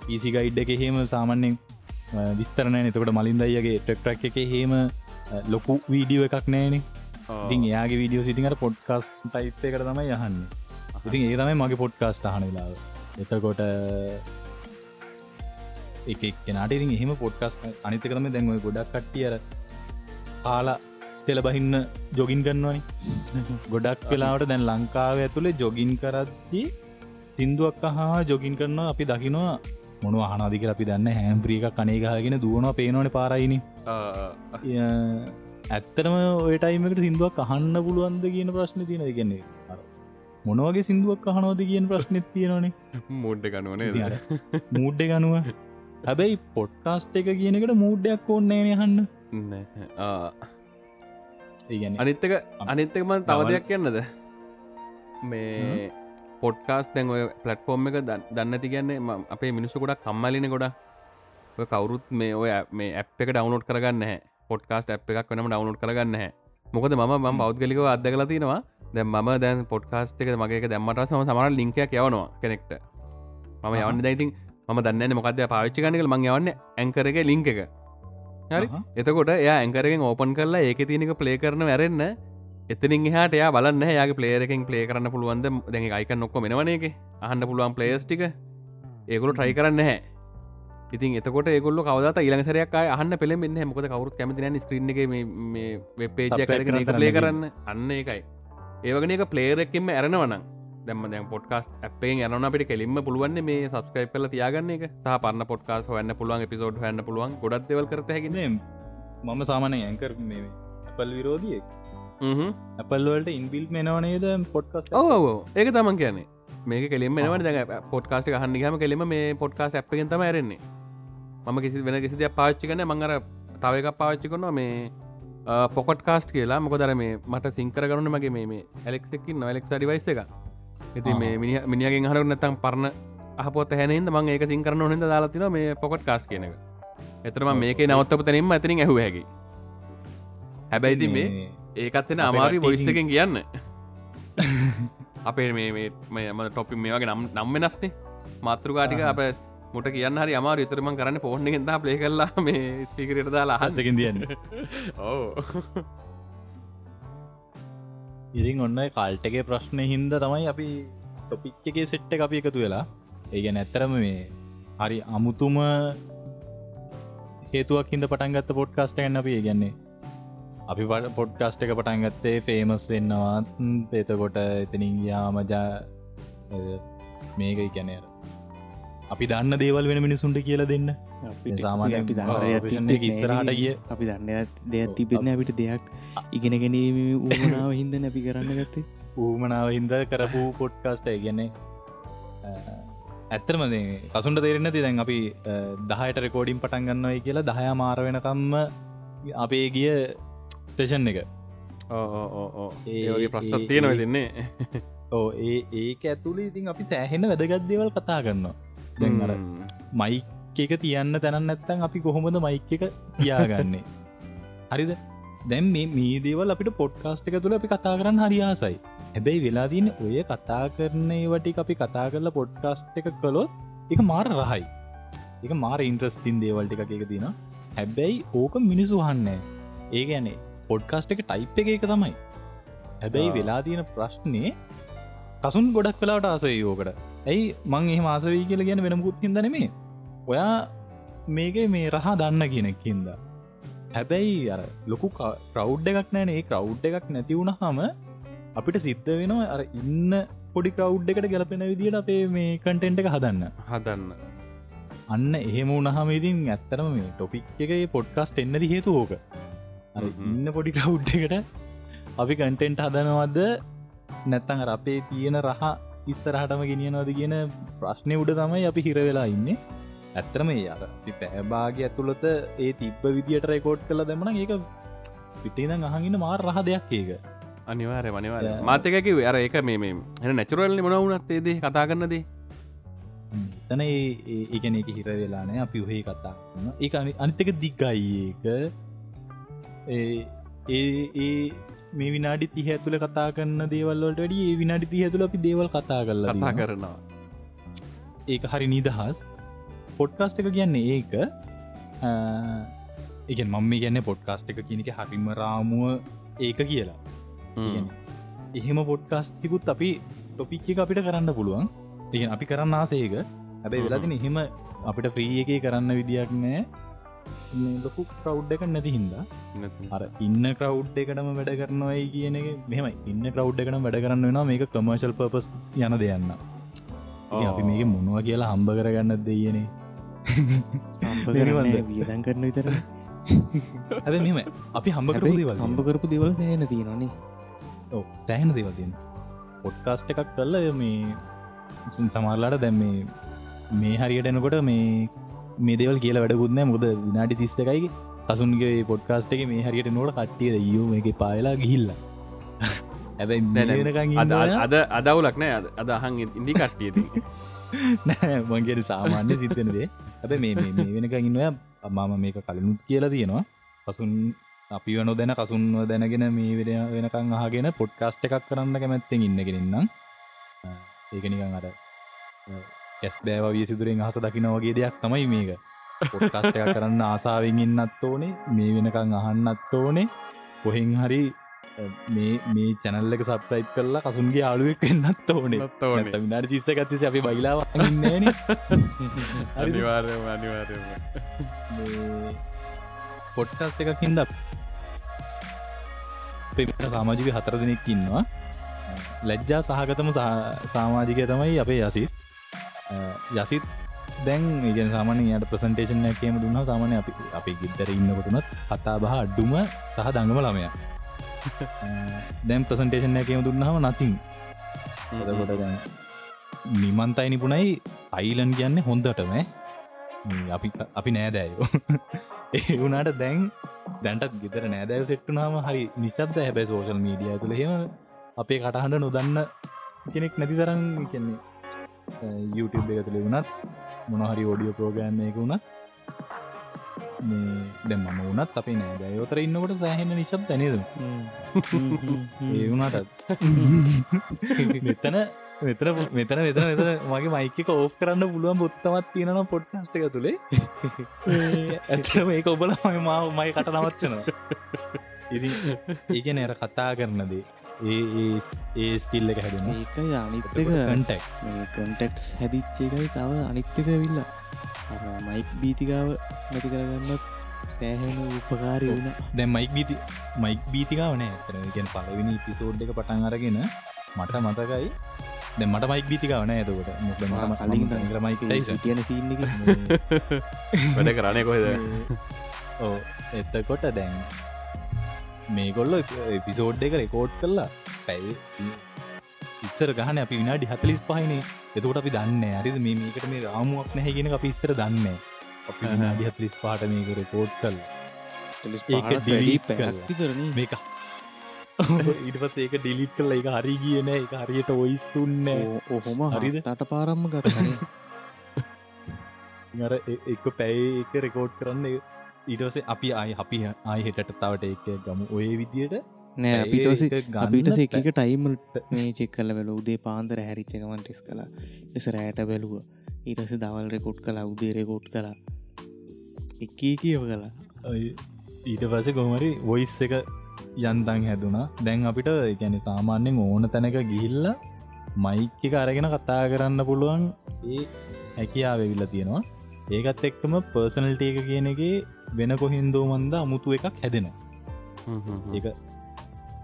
පිසි ගයිඩ් එක හෙම සාමන්‍යෙන් විස්තරන එතකට මලින්දයිගේ ටෙක්ටක් එක හෙම ලොකු වීඩියෝ එකක් නෑනේ. ඉතින් එයාගේ වීඩියෝ සිටිකට පොඩ්කස් ටයිප් එකට තමයි යහන්න ඉතින් ඒ තමයි මගේ පොඩ්කාස්ට හන වෙලාව. එතකොට එක කෙනට ඉතින් එහෙම පොඩ්කස් අනිත කරම දැන්ව ගොඩක් කට්ටියර කාලා තෙල බහින්න ජොගින් කරන්නවනි ගොඩක් වෙලාවට දැන් ලංකාව ඇතුළේ ජොගින් කරද්දී සිින්දුවක් හා ජොගින් කරන්න අපි දකිනවා මොන අනාදික අපි දන්න හැම්ප්‍රීක කනේගහගෙන දුවනවා පේනවන පාරයිනි. ඇත්තරම ඔයටයිමකට සිින්දුවක් අහන්න පුළුවන්ද කියන ප්‍රශ්න තියෙන දෙගන්නේ මොනවගේ සිින්දුවක් අහනෝද කියන ප්‍රශ්නත් තියෙනවනේ. මුඩ්ඩ ගනුවනේ මූඩ්ඩ ගනුව හැබැයි පොඩ්කාස්ට් එක කියනකට මූඩ්ඩයක් ඕන්නේන හන්න අනිත්තක අනිත්තකම තව දෙයක් කියන්නද? මේ පොඩ්කාස් දැන් ඔය පලටෆෝර්ම් එක දන්න ති කියන්නේ අපේ මිනිස්සු ගොඩක් කම්මලින ගොඩ කවරුත් මේ ඔය මේ ඇ් එක ඩවනෝඩ් කරගන්න පොඩ්කාස්ට ඇ් එකක් වනම ඩවනෝඩ් කරගන්න මොකද ම ම බෞද්ගලිකව අදකල තිනවා දැ ම දැන් පොඩ්කාස්ට එක මගේ දැම්මට සම සමර ලිංකයක් යවනවා කෙනෙක්ට. මම යවන්න දැයිතින් ම දන්න මොකද පාවිච්චි කනකල මං යවන්න ඇංකර එක ලිංක එක. හරි? එතකොට එය ඇංකරෙන් ඕපන් කරලා ඒක තියනක ප්ලේ කරන වැරෙන්න්න එතනින් හට යා බලන්න යාගේ පලේරකින් ප්ලේ කරන්න පුළුවන්ද? දැන් අයික නොක්ක මෙනවනේක අහන්න පුළුවන් පලේස් ටික. ඒගොලු ට්‍රයි කරන්න හැ ඉතින් එතකොට ඒගොල්ල කවදත ඉලසරයක් අහන්න පෙළෙ මෙන්න මොකද කවරුත් කැමතින ස්ක්‍රීන් එක වෙබ්පේජ කරන එක ප්ලේ කරන්න. අන්න එකයි ඒවගෙන එක පලේරෙක්කෙම ඇරනවනම් දැම දැන් පොඩ්කාස් අපේ යන අපට කෙලින්ම පුළුවන් මේ සබස්ක්‍රයිප් කල තියාගන්න එක. සහ පන්න පොඩ්කාස් හන්න පුළුවන් පිසෝඩ් හන්න පුළුවන්. ගොඩත් දෙවල් කරත හැකින. මම සාමනය ඇංකර මේ අපල් විරෝධියෙක්. ඇපල්වලට ඉන්බිල් මෙනවනේද පොඩ්කස් ඕ ඒක තමන් කියන්නේ. මේක කෙලින්ම එනවට දැ පොඩ්කාස්ට හන්නිහම කෙලිම මේ පොඩ්කාස් ඇ්පගෙන් තම ඇරෙන්නේ. මම කිසි වෙන කිසිද පාච්චි කන මංගර තව එකක් පාච්චි කරනවා. මේ පොකට කාස්ට කියලා. මොක දර මේ මට සිංකර කරුණ මගේ මේ ඇලෙක්ෙක්කින් නොලෙක් ඩිවයිස එක ඉති මේ මිනිියගෙන් හරු නැතම් පරණ අපොත් හැනහිද මං ඒක සිං කරන හොඳ දාලාතින මේ පොකට කාස් කියන එක. එතරම මේක නවත්තප තනින්ම ඇතිනින් ඇහු හැකි හැබැයිති මේ ඒකත්වෙන අමාරි බොයිස් එකෙන් කියන්න. අපේ මේ ම ටොපි මේ වගේ නම් නම් වෙනස්නේ. මාතෘකාටික අප මුට කියන්න හරි අමාර විතරම කරන්න ෆෝර්න් ගෙන්ද ප්ලේ කරලා මේ ස්පිකරට දාලා හදකින් තියන්න ඕ ඉරින් ඔන්න කල්ටගේ ප්‍රශ්නය හින්ද තමයි අපි ටොපික්කගේ සෙට්ට අපි එකතු වෙලා. ඒ නැත්තරම මේ හරි අමුතුම හේතුවක් හිද පටන්ගත්ත පොඩ්කාස්ට ගන්න අපි ගැන්නේ අපි පට පොඩ්කාස්ට එක පටන්ගත්තේ ෆේමස් වෙන්නවත්. පේතකොට එතනින් යාමජා මේක ඉගැනර අපි දන්න දේවල් වෙන මිනිසුන්ට කියල දෙන්න. ඉස්සරහට ගිය අපි දන්න දෙයක් තිබෙන අපිට දෙයක් ඉගෙන ගැනීම ඌමනාව හින්ද නැපි කරන්න ගත්තේ. ඌමනාව හින්ද කරපු පොඩ්කාස්ට ගැන ඇත්තරම කසුන්ට තේරෙන ති දැන් අපි දහයට රෙකෝඩින් පටන් ගන්නවයි කියලා දහය මාර වෙනකම්ම අපේ ගිය ස්ටේෂන් එක. ඒගේ ප්‍රශ්ත් තියෙනව දෙන්නේ ඕ ඒ ඒක ඇතුළේ ඉතින් අපි සෑහෙන වැදගත්දේවල් කතා කරනවා. දැන්ර මයික් එක තියන්න තැනන් නැත්තන් අපි කොහොමද මයික් එක තියාගන්නේ? හරිද? දැම් මේ මේ දේවල් අපිට පොඩ්කාස්ට් එක තුළ අපි කතා කරන්න හරියාසයි හැබැයි වෙලා තියන ඔය කතා කරන්නේ වටි අපි කතා කරලා පොඩ්කාස්ට් එක කළොත් එක මාර රහයි. එක මාර ඉන්ට්‍රස්ටින් දේවල්ට එක එක තින හැබැයි ඕක මිනිසු හන්න ඒ ගැනේ පොඩ්කාස්ට් එක ටයිප් එක එක තමයි. හැබැයි වෙලා තියෙන ප්‍රශ්නය කසුන් ගොඩක් වෙලාට ආසයි ඕකට. ඇයි මං එහම ආසවී කියල ගැන වෙනමුත් හිදනෙමේ ඔයා මේක මේ රහා දන්න කියනෙක්කින්ද හැබැයි අර ලොකු කවුඩ් එකක් නෑන ඒ කවුඩ් එකක් නැතිවුණ හම අපිට සිද්ධ වෙනවා අර ඉන්න පොඩි කවුඩ් එකට ගැලපෙන විදිට අපේ මේ කටෙන්ට් එක හදන්න. හදන්න. අන්න එහෙම උනහම ඉතින් ඇත්තරම මේ ටොපික් එක පොඩ්කාස්ට එන්නද හේතු ඕක ඉන්න පොඩි කවුඩ් එකට අපි කටෙන්ට් හදනවද? නැත්තන් අපේ තියෙන රහ ඉස්සරහටම ගෙනියනවද කියන ප්‍රශ්නය උඩ තමයි අපි හිර වෙලා ඉන්නේ. ඇත්තරම යාර පැබාග ඇතුළත ඒ තිබ්බ විදිට රෙකෝඩ් කළ දෙමන ඒක පිටේද අහගන්න මාර රහ දෙයක් ඒක. අනිවාරය මනිවාර මාතකැකි අර ඒක මේ එ නැචුරල්ලි මොන වුණත් ඒදේ කතා කරන්නදේ තන ඒගැන එක හිර වෙලානෑ අපි ඔහේ කතා ඒ අනිතක දිග්ගයි ඒක ඒ ඒ මේ විනාඩි තිහ ඇතුළ කතා කරන්න දේවල්වලට වැඩි ඒ විනාඩි තිහ ඇතුළ අපි දේවල් කතා කරලා කතා. කරනවා. ඒක හරි නිදහස්. පොඩ්කාස්ට එක කියන්නේ ඒක. එක මම ගැන්න පොඩ්කාස්ට එක කියනක හරිම රාමුව ඒක කියලා. හ්ම්. එහෙම පොඩ්කාස්ටිකුත් අපි ටොපික් එක අපිට කරන්න පුළුවන්. ඒ අපි කරන්න ආසේක හැබැයි වෙලාතින එහෙම අපිට ෆ්‍රී එක කරන්න විදියක් නෑ ලොකු කවුඩ් එක නැති හින්දා. අර ඉන්න කවුඩ් එකටම වැඩ කරනවයි කියන එක මෙහම ඉන්න කවුඩ් එකටම වැඩ කරන්න වෙනවා මේක කමර්ශල් පපස් යන දෙයන්න අපි මේක මොනවා කියලා හම්බ කරගන්න දෙයනේ වියදන් කරන විතර ඇද මෙම අපි හම්බ දේවල් හම්බ කරපු දෙවල සෑන තියෙනනේ ඔව්, සෑහෙන දේවතින් පොඩ්කාස්ට එකක් කල්ල මේ සමරලාට දැම් මේ මේ හරියට එනකොට මේ මේ දෙවල් කියලා වැඩකුත්නෑ මුද විනාඩි තිස්ස එකයි තසුන්ගේ පොඩ්කාස්ට එක මේ හරියට නොට කට්ටිය යුම එක පායලා ගිහිල්ල. ඇැබයි. අද අදවුලක් නෑ. අද- අහන් ඉදි කට්ටියති නෑ මංගේ සාමාන්‍ය සිතනදේ ඇබ මේ වෙනක ඉන්නව මම මේක කලිනුත් කියලා තියෙනවා. පසුන් අපි වන දැන කසුන්ව දැනගෙන මේ වෙන වෙනකං අහගෙන පොඩ්කාස්ට එකක් කරන්න කැමැත්තෙන් ඉන්නගෙනන්නම් ඒක නිකන් අර කැස් බෑව විය සිදුරෙන් අහස දකින වගේ දෙයක් තමයි මේක. පොඩ්කාස්ට එකක් කරන්න ආසාාවෙන් ඉන්නත් ඕනේ මේ වෙනකං අහන්නත් ඕනේ. කොහෙන් හරි මේ මේ චැනල්ලක සප්ටයිප් කරලා කසුන්ගේ ආලුවෙක් වෙන්නත් ඕනේ. විනාඩි තිස්ස ගත්තිස අපි බයිලාව අනිවාර්යම අනිවාර්යම පොට්ටස්ට එකක් හින්ද සාමාජික හතර දෙනෙක් ඉන්නවා. ලැජ්ජා සහගතම සහ- සාමාජිකය තමයි අපේ යසිත් යසිත් දැන් ඉගෙන සාමාන යට ප්‍රසන්ටේෂන් කියම දුන්න සාමානය අපි අපි ගිද්දර ඉන්නකොටනත් කතා බහ අඩ්ඩුම සහ දඟම ළමය. දැම් ප්‍රසන්ටේෂන් කියම දුන්නාව නතින් දැන් නිමන්තයි නිපුණයි අයිලන් කියන්නේ හොන්දටම අපි අපි නෑදෑයෝ. ඒ වුණට දැන් දැන්ටත් ගෙතර නෑදෑව සෙට්ටුනාම හරි නිශබ්ද හැබැයි සෝශල් මීඩිය තුළ හෙම අපේ කටහඬ නොදන්න කෙනෙක් නැති තරම් කියන්නේ YouTube එක තුළ වුණත් මොනහරි ෝඩියෝ ප්‍රෝගෑන් එක වුණත් මේ දැම් වනත් අපි නෑදෑ යෝතර ඉන්නකොට සෑහෙන නිශබ් දැනද ඒ වුණටත් මෙතන මෙතන මෙතන මෙතන මෙතන මගේ මයික ඕෆ් කරන්න පුළුවන් බොත්තමත් තියෙනවා පොට්ටස්ට එක තුළේ. ඇතම ඒක ඔබල මම මාව මයි කට නවත්වනවා ඉති ඒක නෑර කතා කරනදේ ඒ ඒ- ඒ ස්කිල්ල එක හැදෙන. ඒකයි අනිත්තක කටක් මේ කන්ටෙක්ස් හැදිච්චේකයි තව අනිත්තක විල්ල මයික් බීතිකාව නැති කරගන්නත් සෑහෙන උපකාරය වුණ. දැ මයික් බීති මයික් බීතිකාව නෑ. තරගෙන් පලවෙනි පිසෝඩ් එක පටන් අරගෙන මට මතකයි. දැ මට මයික් බීතිකාව නෑ ඇතකොට කලින් මයික් සිටියන සින්න එක. වැඩ කරන්නේ කොහෙද? ඕ එත්තකොට දැන් මේගොල්ල එපිසෝඩ් එක රෙකෝඩ් කරලා පැයි ඉස්සර ගහන අපි විනාඩි හතලිස් පහිනේ. එතකොට අපි දන්න අරිද මේ මේකට මේ රාමුවක් නැහැගෙන අපි ඉස්සර දන්න අපි විනාඩි හතලිස් පාට මේක රෙකෝඩ් කල් ඒක delete කරලා. විතරන මේක. ඉටපත් ඒක ඩිලිට් කල එක හරි කියන එක හරියට ඔයිස් තුන්න ඔහොම හරිද? තට පාරම්ම එ- එක පැයි එක රෙකෝඩ් කරන්න ඊටසේ අපි අයි අපි ආය හෙටට තවට එක ගමු. ඔය විදියට නෑ පැය අපිටස එක ටයිමල්ට මේ චෙක් කල වෙල උදේ පාන්දර හැරිච්චකමන් ටෙස් කලා එස රෑට බැලුව. ඊටස දවල් රෙකොට් කලා උදේ රෙකෝට් කලා එකී කියව කලා ඊට පස කොමරි වොයිස් එක යන්තන් හැදුනා. දැන් අපිට ගැන සාමාන්‍යෙන් ඕන තැනක ගිහිල්ල මයික් එක අරගෙන කතා කරන්න පුළුවන් ඒ හැකියාව වෙවිල්ල තියෙනවා ඒකත් එක්කම පර්සනල්ට එක කියන එක වෙන කොහින්දෝ මන්ද අමුතු එකක් හැදෙනවා. ඒක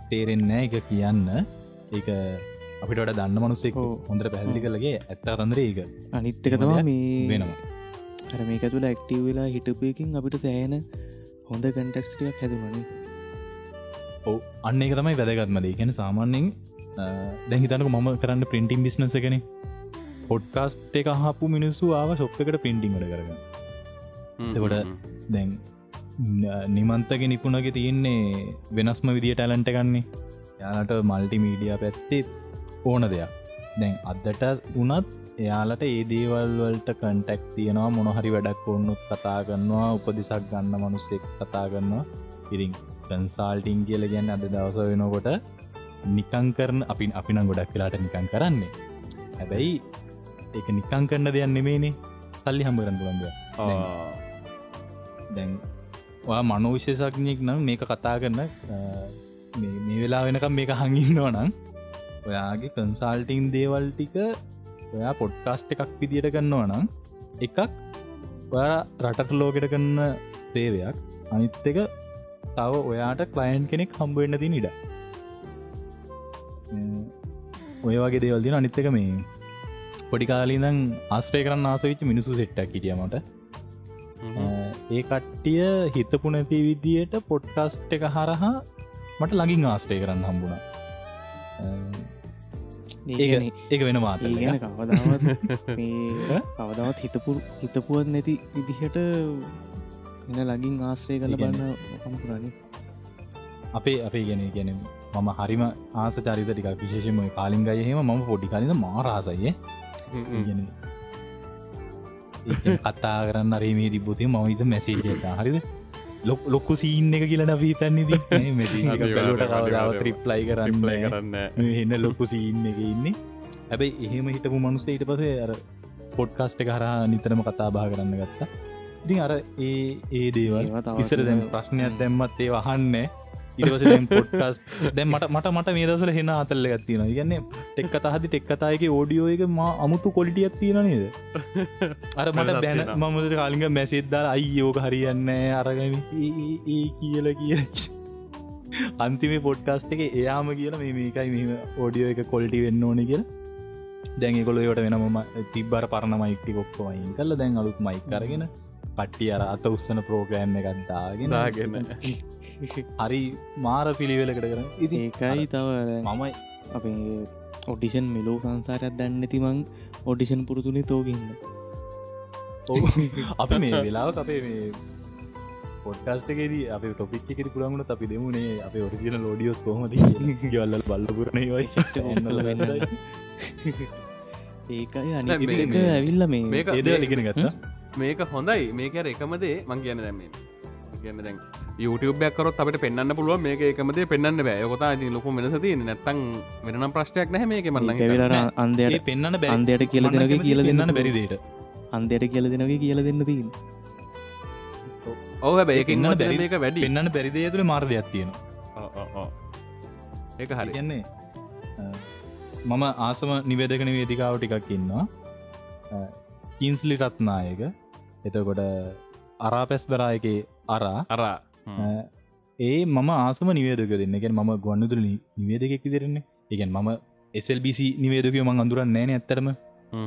තේරෙන්නෑ එක කියන්න. ඒක අපිට දන්න මනුස්සෙක්. හොඳට පැහදිලි කළගේ ඇත්ත රන්දර ඒක. අනිත්තක තමා මේ වෙනවා. අර මේක තුළ ඇක්ටව වෙලා හිටපයකින් අපිට සෑන හොඳ කන්ටක්ස්ටියක් හැදුමනේ ඔව. අන්න එක තමයි වැදගත්මද ගැන සාමාන්‍යෙන් දැහිතනක මම කරන්න පින්ටිම් බිස්නස එකන පොඩ්කාස්ට් එක හපු මිනිස්සු ආව ශොප්කට පින්ටිංට කරගන්න එතකොට දැන් නිමන්තක නිපුණගේ තියෙන්නේ වෙනස්ම විදිිය ටැලන්ට ගන්නේ යාලට මල්ටිමීඩිය පැත්තේ ඕන දෙයක්. දැන් අදට වනත් එයාලට ඒ දේවල්වලට කන්ටැක් තියෙනවා මොනහරි වැඩක් ඔන්නුත් කතා කරන්නවා උපදිසක් ගන්න මනුස්සෙක් කතා කරන්නවා ඉරින් කන්සාල්ටිං කියල ගැන්න අද දවස වෙනකොට නිකං කරන අපි අපි නම් ගොඩක් වෙලාට නිකං කරන්නේ. හැබැයි ඒක නිකං කරන්න දෙයක් නෙමේනේ සල්ලි හම්බරන් පුළන්ද දැන් මනෝ විශේෂඥයෙක් නම් මේක කතා කරන්න මේ වෙලා වෙනකම් මේක හඟින්නවා නම් ඔයාගේ කන්සල්ටිං දේවල් ටික ඔයා පොඩ්කාස්ට් එකක් විදියට කරන්නවා නම් එකක් ඔයා රටට ලෝකෙට කරන්න සේවයක් අනිත් එක තව ඔයාට කලයින් කෙනෙක් හම්බුවෙන්න ති නිඩ ඔය වගේ දේවල්දින අනිත්තක මේ පොඩි කාලීදං ආස්ට්‍රය කරන්න ආසවිච්ච මිනිසු සෙට්ටක් හිටියමට ඒ කට්ටිය හිතපු නැති විදියට පොඩ්කාස්ට් එක හරහා මට ලඟින් ආස්ටේ කරන්න හම්බුණ. ඒ ඒක වෙන මාත ගැන කවදාවත් කවදාවත් හිතපු හිතපුුවත් නැති විදිහට එන ලගින් ආශ්‍රය කල බන්න කමකුණනේ අපේ අපේ ගැන ගැන මම හරිම ආස චරිත ටික විශේෂම කාලින් ගය හෙම මම පොඩි කලින් මාරාසයේ කතා කරන්න අරමේ තිබොති මවිත මැසේජතා හරිද? ලොක් ලොක්කු සීන් එක කියලන පීතන්නේ ති ලට කවදාව ත්‍රිප්ලයි කරන්න කරන්න එන්න ලොක්කු සීන් එක ඉන්නේ. ඇබයි එහෙම හිටපු මනුස්ස ඊට පසේ අර පොඩ්කාස්ට කරා නිතරම කතා බා කරන්න ගත්තා. ඉතින් අර ඒ ඒ දේවල් ඉස්සර දැම ප්‍රශ්නයක් දැම්මත් ඒ වහන්නේ ඉවස පොට්ටස් දැ මට මට මට මේ දසල හෙන අතල්ල ගත්තින ගන්න ටෙක් කතහදි ටෙක් කතායක ෝඩියෝ එක ම අමුතු කොලිටියක් තියෙන නේද? අර මට බැන මමට කාලිග මැසේද්දාල අයියෝක හරියන්න අරගම ඒ කියල කිය අන්තිම පොඩ්කාස්ට එක එයාම කියලා මේ මේකයි මෙ ඕඩියෝ එක කොල්ටි වෙන්න ඕන කිය දැන්ගකොලට වෙනම තිබ්බර පරණ මයික්ටි කොක්කොමයින් කල්ල දැන් අලුත් මයික් කරගෙන පට්ටිය අර අත උස්සන ප්‍රෝග්‍රෑම් එකත්දාගෙන දාගෙන හරි මාර පිළිවෙලකට කරන. ඉති ඒකයි තව මමයි. අපේ ඔඩිෂන් මෙලෝ සංසාරයක් දන්න තිමං ඔඩිෂන් පුරුතුනි තෝගන්න අප මේ වෙලාව අපේ මේ පොට්කාස්ටකේදී අප ටොපික් එකෙ පුළන්ගුණ අපි දෙමුණේ අප ඔරිජින ලෝඩියෝස් කොහමද ගවල්ල බල්ලපුරණ ඒකයි අනික ඇවිල්ල මේ ඒද ලිගෙන ගත්තා මේක හොඳයි. මේකර එකමදේ මං කියන දැම්මේ කියන්න දැන් YouTubeයක් කරොත් අපට පෙන්න්න පුළුව මේක එකමද පෙන්න්න බෑ. කොතා ති ලොකු වෙනස තිය නැත්තං වෙනම් ප්‍රශ්ටයක් නැහ මේක මන්න කැවිලර අන්දයට පෙන්න්න අන්දයට කියල දෙනක කියල දෙන්න බැරිදට අන්දයට කියල දෙනක කියල දෙන්න තින් ඔහ බැයකින්න බැරි මේක වැඩි. පෙන්න්න පැරිදේ තුළ මාර්දයක් තියෙන ඒක හරි. කියන්නේ මම ආසම නිවේදකන වේදිකාව ටිකක් ඉන්නවා. කින්ස්ලි රත්නායක එතකොට අරා පැස් බරායක අරා. අරා ඒ මම ආසම නිවේදක දෙන්නගෙන් මම ගොන්නතුර නිවේදකෙක් විදිරන්නේ එකන් මම එසල්බිසි නිවේදකය මං අඳුරන්න නෑන ඇත්තරම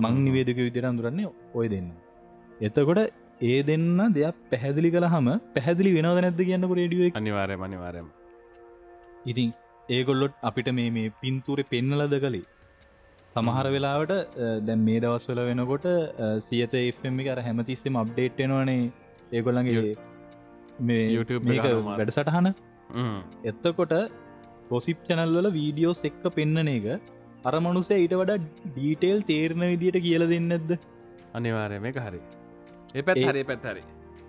මං නිවේදක විදිර අඳුරන්නේ ඔය දෙන්න. එතකොට ඒ දෙන්න දෙයක් පැහැදිලි කළ හම පැහැදිලි වෙනවද නැද්ද කියන්නක රඩිය අනිවාරය අනිවාරයම ඉතින් ඒගොල්ලොට් අපිට මේ මේ පින්තුරෙ පෙන්නලද කළේ සමහර වෙලාවට දැන් මේ දවස්වල වෙනකොට සියත එම් කර හැමතිස්සෙම අප්ඩේට්ෙනවානේ ඒගොල්ලන්ගේ මේ YouTube වැඩ සටහන එත්තකොට පොසිප් චැනල්වල වීඩියෝස් එක්ක පෙන්නන එක අරමනුසේ ඊට වඩා ඩීටේල් තේරණ විදිට කියල දෙන්නද? අනිවාරය මේක හරි. ඒ පැත් හරි පැත් හරි.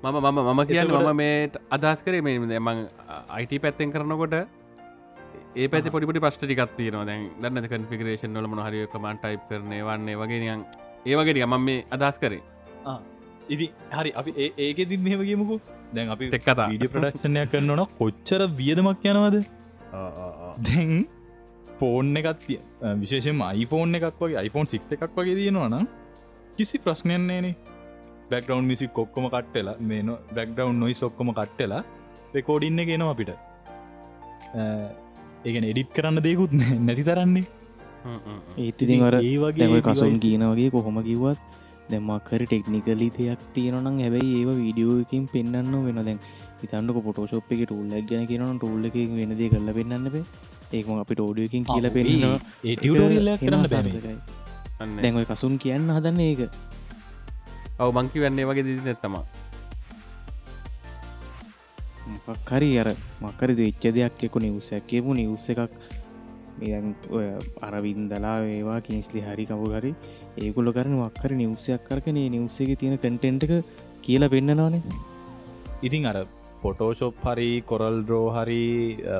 මම මම මම කියන්න මම මේ අදස් කරේ මේ මං අයිට පැත්තෙන් කරනකොට ඒ පැති පොඩිපටි ප්‍රශ්ටිකත් තියෙනවා. දැන් දන්න කන්ෆිගරේෂන් වල මොහරි කමන් ටයිප් කරනේ වන්නේ වගේ නියන් ඒවගේ මම මේ අදස් කරේ. ඉදි හරි අපි ඒක දින් මෙහම ගමුකු දැන් අපි එක් කතා. විඩිය ප්‍රඩක්ෂණයක් කරන්නන කොච්චර වියදමක් යනවද? දැන් ෆෝන් එකත් විශේෂම iPhoneෆෝන් එකක් වගේ iPhone 6 එකක් වගේ තියෙනවනම් කිසි ප්‍රශ්නයන්නේනේ බැක්ගවන්් මිසි කොක්කොම කට්ටලා මේ නො බැක්ගවන්් නොයි ඔක්කොම කට්ටලා රෙකෝඩින්න ගෙනවා අපිට ඒගෙන එඩිට් කරන්න දෙකුත් නැති තරන්නේ. ඒතිතින් අර දැම වගේ කසුන් කියනවගේ කොහොම කිවත් දැමක්කර ටෙක්නිකලි දෙයක් තියෙනනම් හැබැයි ඒ වීඩියෝකින් පෙන්න්න වෙන දැන් ඉතන්නක පොටෝශප් එක ටූල්ලක් ගැන කියන ටූල්ල එක වෙනදේ කරල පෙන්න්නබේ ඒම අපි ටෝඩියකින් කියල පෙන්නවා ඒ ටියටෝරියල් කරන්න බැ දැන්ඔයි කසුන් කියන්න හදන්න ඒක. ඔව මංකි වන්නේ වගේ දිදි නැත්තමා මක්හරි අර මක්කර වෙච්ච දෙයක් එකු නිවසයක් කියපු නිවස එකක්. ඔය අරවින්දලා ඒවා කිනිස්ලි හරි කවු හරි ඒකුල කරන වක්කර නිවසයක් කරකනේ නිවසේ තියෙන කටෙන්ට් එක කියලා පෙන්න්නනවානේ ඉතින් අර පොටෝශොප් හරි කොරල් ඩ්‍රෝ හරි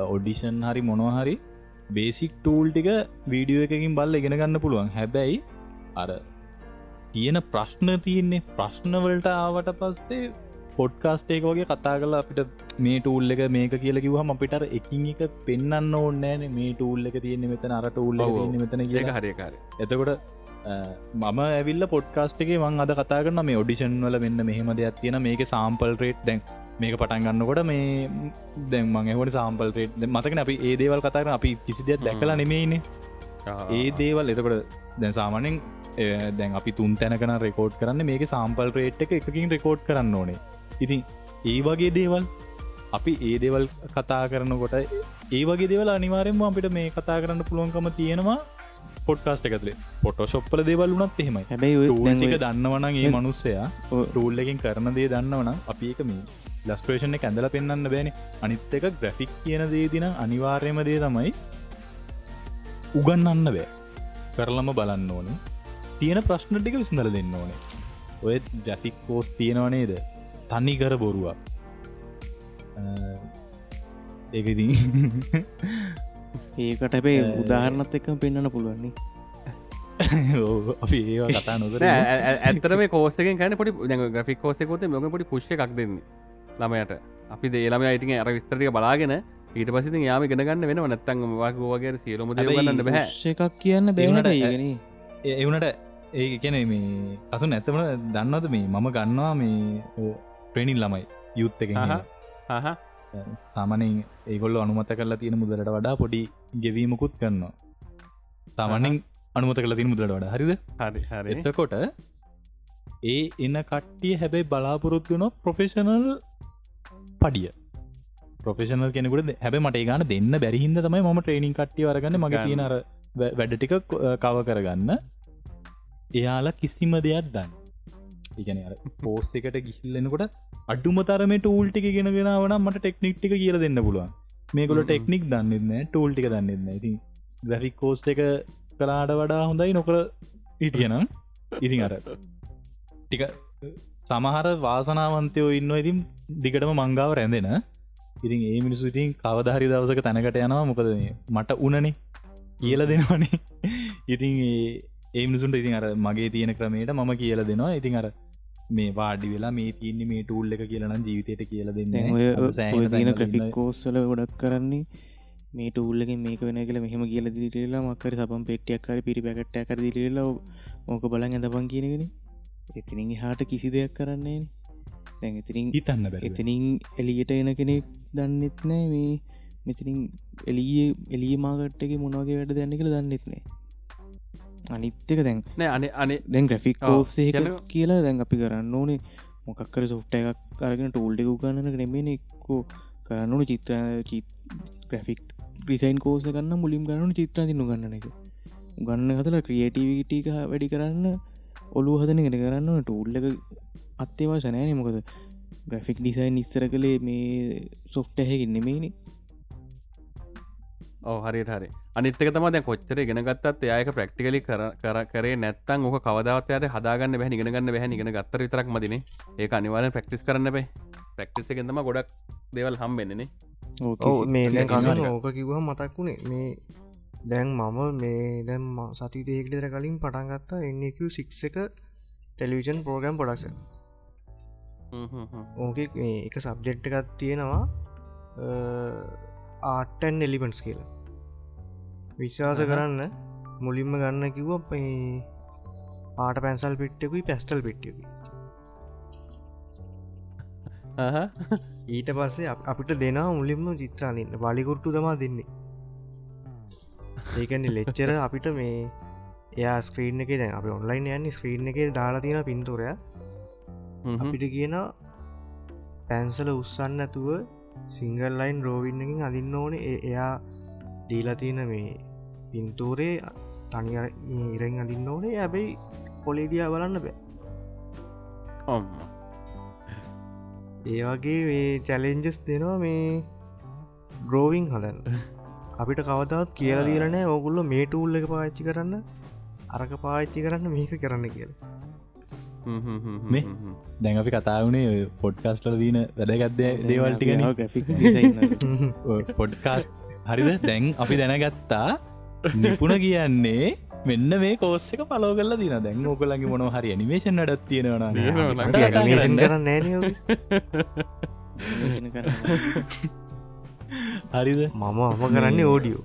ඔඩිෂන් හරි මොනොහරි බේසික් ටූල් ටික වීඩියෝ එකකින් බල්ල ඉගෙන ගන්න පුළුවන්. හැබැයි අර තියෙන ප්‍රශ්න තියන්නේ ප්‍රශ්නවලට ආවට පස්සේ පොඩ්කාස්ට ඒක වගේ කතා කල අපිට මේ ටූල් එක මේක කියල කිවහම අපිට එකින් එක පෙන්න්න ඕන්නෑන මේ ටූල් එක තියෙන මෙතන අර ටූල් මෙතන ඒක හරිකාර එතකොට මම ඇවිල්ල පොඩ්කාස්ට එක මං අද කතා කරන මේ ඔඩිෂන් වල මෙන්න මෙහෙම දෙයක් තියෙන මේක සාම්පල් රේට් දැන් මේක පටන් ගන්නකොට මේ දැන් මං එහට සාම්පල් රේට් මතකන අපි ඒ දේවල් කතාරන අපි කිසි දෙයක් දැකලා නෙමේනේ ඒ දේවල් එතකොට දැන් සාමානෙන් දැන් අපි තුන් තැනකන රෙකෝඩ් කරන්න මේක සාම්පල් රේට් එක එකකින් රෙකෝඩ් කරන්න ඕනේ ඉතින් ඒ වගේ දේවල් අපි ඒ දේවල් කතා කරනකොට ඒ වගේ දේවල් අනිවාරෙන්ම අපිට මේ කතා කරන්න පුළුවන්කම තියෙනවා පොට්කාස්ට එකතුලේ පොටෝශොප්පල දේවල් වනත් එහෙමයි. හැබැයි දන්නවන ඒ මනුස්සයා ටූල්ලකින් කරන දේ දන්නවන අපි එක මේ ලස්ට්‍රේෂණ ඇඳල පෙන්න්න බෑන. අනිත් එක ග්‍රෆික් කියන දේ දින අනිවාර්යම දේ තමයි උගන්නන්න බෑ. කරලම බලන්න ඕන. තියෙන ප්‍රශ්න ටික විසඳල දෙන්න ඕනේ. ඔය ජැෆික් කෝස් තියෙනවනේද තනි කර බොරුවක් ඒකදී ඒකට හැබේ උදාහරණත් එක්කම පෙන්න්න පුළුවන්නේ. අපි ඒ කතා නොදර ඇතර මේ කෝසක කන පොටි ග්‍රික් කෝසකෝත මොක පොටි පුෂ්ය එකක් දෙන්නේ ළමයට. අපි දේලම අයිටින් අර විස්තරික බලාගෙන ඊට පසි යාම ගෙනගන්න වෙන නැත්තන් වගේ සියලොම ගන්න බැහ එකක් කියන්න බැනට ඒගෙන එවනට ඒ කැන මේ අසු නැත්තම දන්නවද මේ මම ගන්නවා මේ ප්‍රේණින් ළමයි යුත්ත එක සාමනින් ඒගොල්ල අනුමත කරලා තියෙන මුදලට වඩා පොඩි ගෙවීමකුත් කරනවා. තමනින් අනුමත කල තින මුදලට වඩා. හරිද? හරි එතකොට ඒ එන්න කට්ටිය හැබැයි බලාපොරොත්තු වන ප්‍රොෆෙෂනල් පඩිය. ප්‍රොෆෙෂනල් කෙනෙකුට හැබ මට ගන දෙන්න බැරිහින්ද තමයි ම ට්‍රේනිින් කට්ටිය වරගන්න මගේ තියනර වැඩ ටික කව කරගන්න. එයාලා කිසිම දෙයක් දන්න ඉගන පෝස් එකට ගිහිල්ලෙනකොට අඩුම තරම ටූල්ටික ගෙනගෙනවන මට ටෙක්නික්ටික කියල දෙන්න පුළුවන්. මේකොල ටෙක්නික් දන්නන්න ටූල්ටික දන්නන්න ඉතින් ග්‍රෆික් කෝස් එක කලාට වඩා හොඳයි නොකර ඉටියනම් ඉතින් අර ටික සමහර වාසනාවන්තයෝ ඉන්න ඉතින් දිගටම මංගාව රැඳෙන. ඉතින් ඒ මිනිසු ඉතින් කවදහරි දවසක තැනකට යනවා. මොකද මට උනනේ කියල දෙනවනේ. ඉතින් ඒ මිනිසුන්ට ඉතින් අර මගේ තියෙන ක්‍රමයට මම කියල දෙනවා. ඉතින් අර මේ වාඩි වෙලා මේ තියන්නේ මේ ටූල්ල එක කියලන ජීවිතයට කියල දෙන්න ඔය ක්‍රටික් කෝස්සල ගොඩක් කරන්නේ මේ ටූල්ලකින් මේක වෙන කියල මෙහම කියල දිරලා මක්කර සපම් පෙටියක් කර පිරි පැකට්ට කර දිරලා ඕක බලන් ඇඳපන් කියනගෙන එතිනින් හාට කිසි දෙයක් කරන්නේ ඉතිරින් හිතන්න එතිනින් එලියට එන කෙනෙක් දන්නෙත් නෑ මේ මෙතිනින් එලිය එලිය මාගට්ටක මොනවගේ වැඩ දැන්න කියල දන්නෙත්නේ අනිත්තක දැන් නෑ අනේ අනේ. දැන් ග්‍රෆික් කියන්න- කියලා දැන් අපි කරන්න ඕනේ. මොකක්කර සොෆ්ට එකක් අරගෙන ටූල්ඩෙකු ගන්නන නෙමෙන එක්කෝ කරන්නුන චිත්‍ර ග්‍රෆික් ්‍රිසයින් කෝස ගන්න මුලින් ගන්නු චිත්‍ර තින්නු ගන්න එක. ගන්න හතල ක්‍රියටීවිටික වැඩි කරන්න ඔලු හදන ගෙන කරන්න ටූල්ල එක අත්තේවා සනෑන මොකද ග්‍රෆික් ඩිසයින් ඉස්සර කළේ මේ සොෆ්ට හැකින් නෙමේනි ඕ හරිට හරි අනිත්තක තම දැ කොච්චර ගෙනගත්තත් එයක ප්‍රක්ටිකලි කර කරේ නැත්තන් ඕක කවදවතයට හදාගන්න බැහ නිගෙනගන්න බැහ නිගෙන ගත්තර විතරක් මදින ඒ අනිවාරෙන් ප්‍රක්ටිස් කරන්න බේ ප්‍රක්ටිස් එකෙන්තම ගොඩක් දෙවල් හම්බෙන්නනේ ඔව මේ. ඕක කිවහ මතක් වුණේ මේ දැන් මම මේ දැම් සති දේකලිතර කලින් පටන්ගත්තා එන්නක සික් එක ටෙලිවිෂන් පෝගම් පොඩක්ෂ ඕක එක සබ්ජෙක්්ට එකත් තියෙනවා ආටන් එලිපන්ස් කියලා විශ්වාස කරන්න. මුලින්ම ගන්න කිව්ව පාට පැන්සල් පිට්ටකුයි පැස්ටල් පිට්ටකුයි. ඊට පස්සේ අප- අපිට දෙනා මුලින්ම චිත්‍රාලන්න බලිකුට්ටු තමා දෙන්නේ. ඒකන ලෙච්චර අපිට මේ එයා ස්ක්‍රීන් එක දැන් අප ඔන්ලයින් යන්නේ ස්ක්‍රීන් එක දාලා තියෙන පින්තුරය අපිට කියන පැන්සල උත්සන්න ඇතුව සිංගල් ලයින් රෝවින්නකින් අදින්න ඕන. එයා දීලා තියෙන මේ පින්තූරේ තනි ඉරෙන් අදින්න ඕනේ. ඇබැයි පොලේදියා බලන්න බෑ. ඔම් ඒවගේ මේ චැලෙන්ජස් දෙනවා මේ ග්‍රෝවිං හදන්න. අපිට කවදත් කියලා දීරනෑ ඕගුල්ල මේ ටූල් එක පාච්චි කරන්න අරක පාච්චි කරන්න මේක කරන්න කියල. මේ දැන් අපි කතාවනේ පොඩ්කාස්ටල දීන වැදගත්ද දේවල්ටිගෙන ග්‍රික් පොඩ්කාස් හරිද? දැන් අපි දැනගත්තා නිපුණ කියන්නේ මෙන්න මේ කෝස්ස එක පලෝ කල්ල දින දැන් ඕකලගේ මොන හරි නිමේෂන් ඩත් තියෙනවන නිමේෂන් කරන්න නෑන හරිද? මම අම කරන්නේ ඕඩියෝ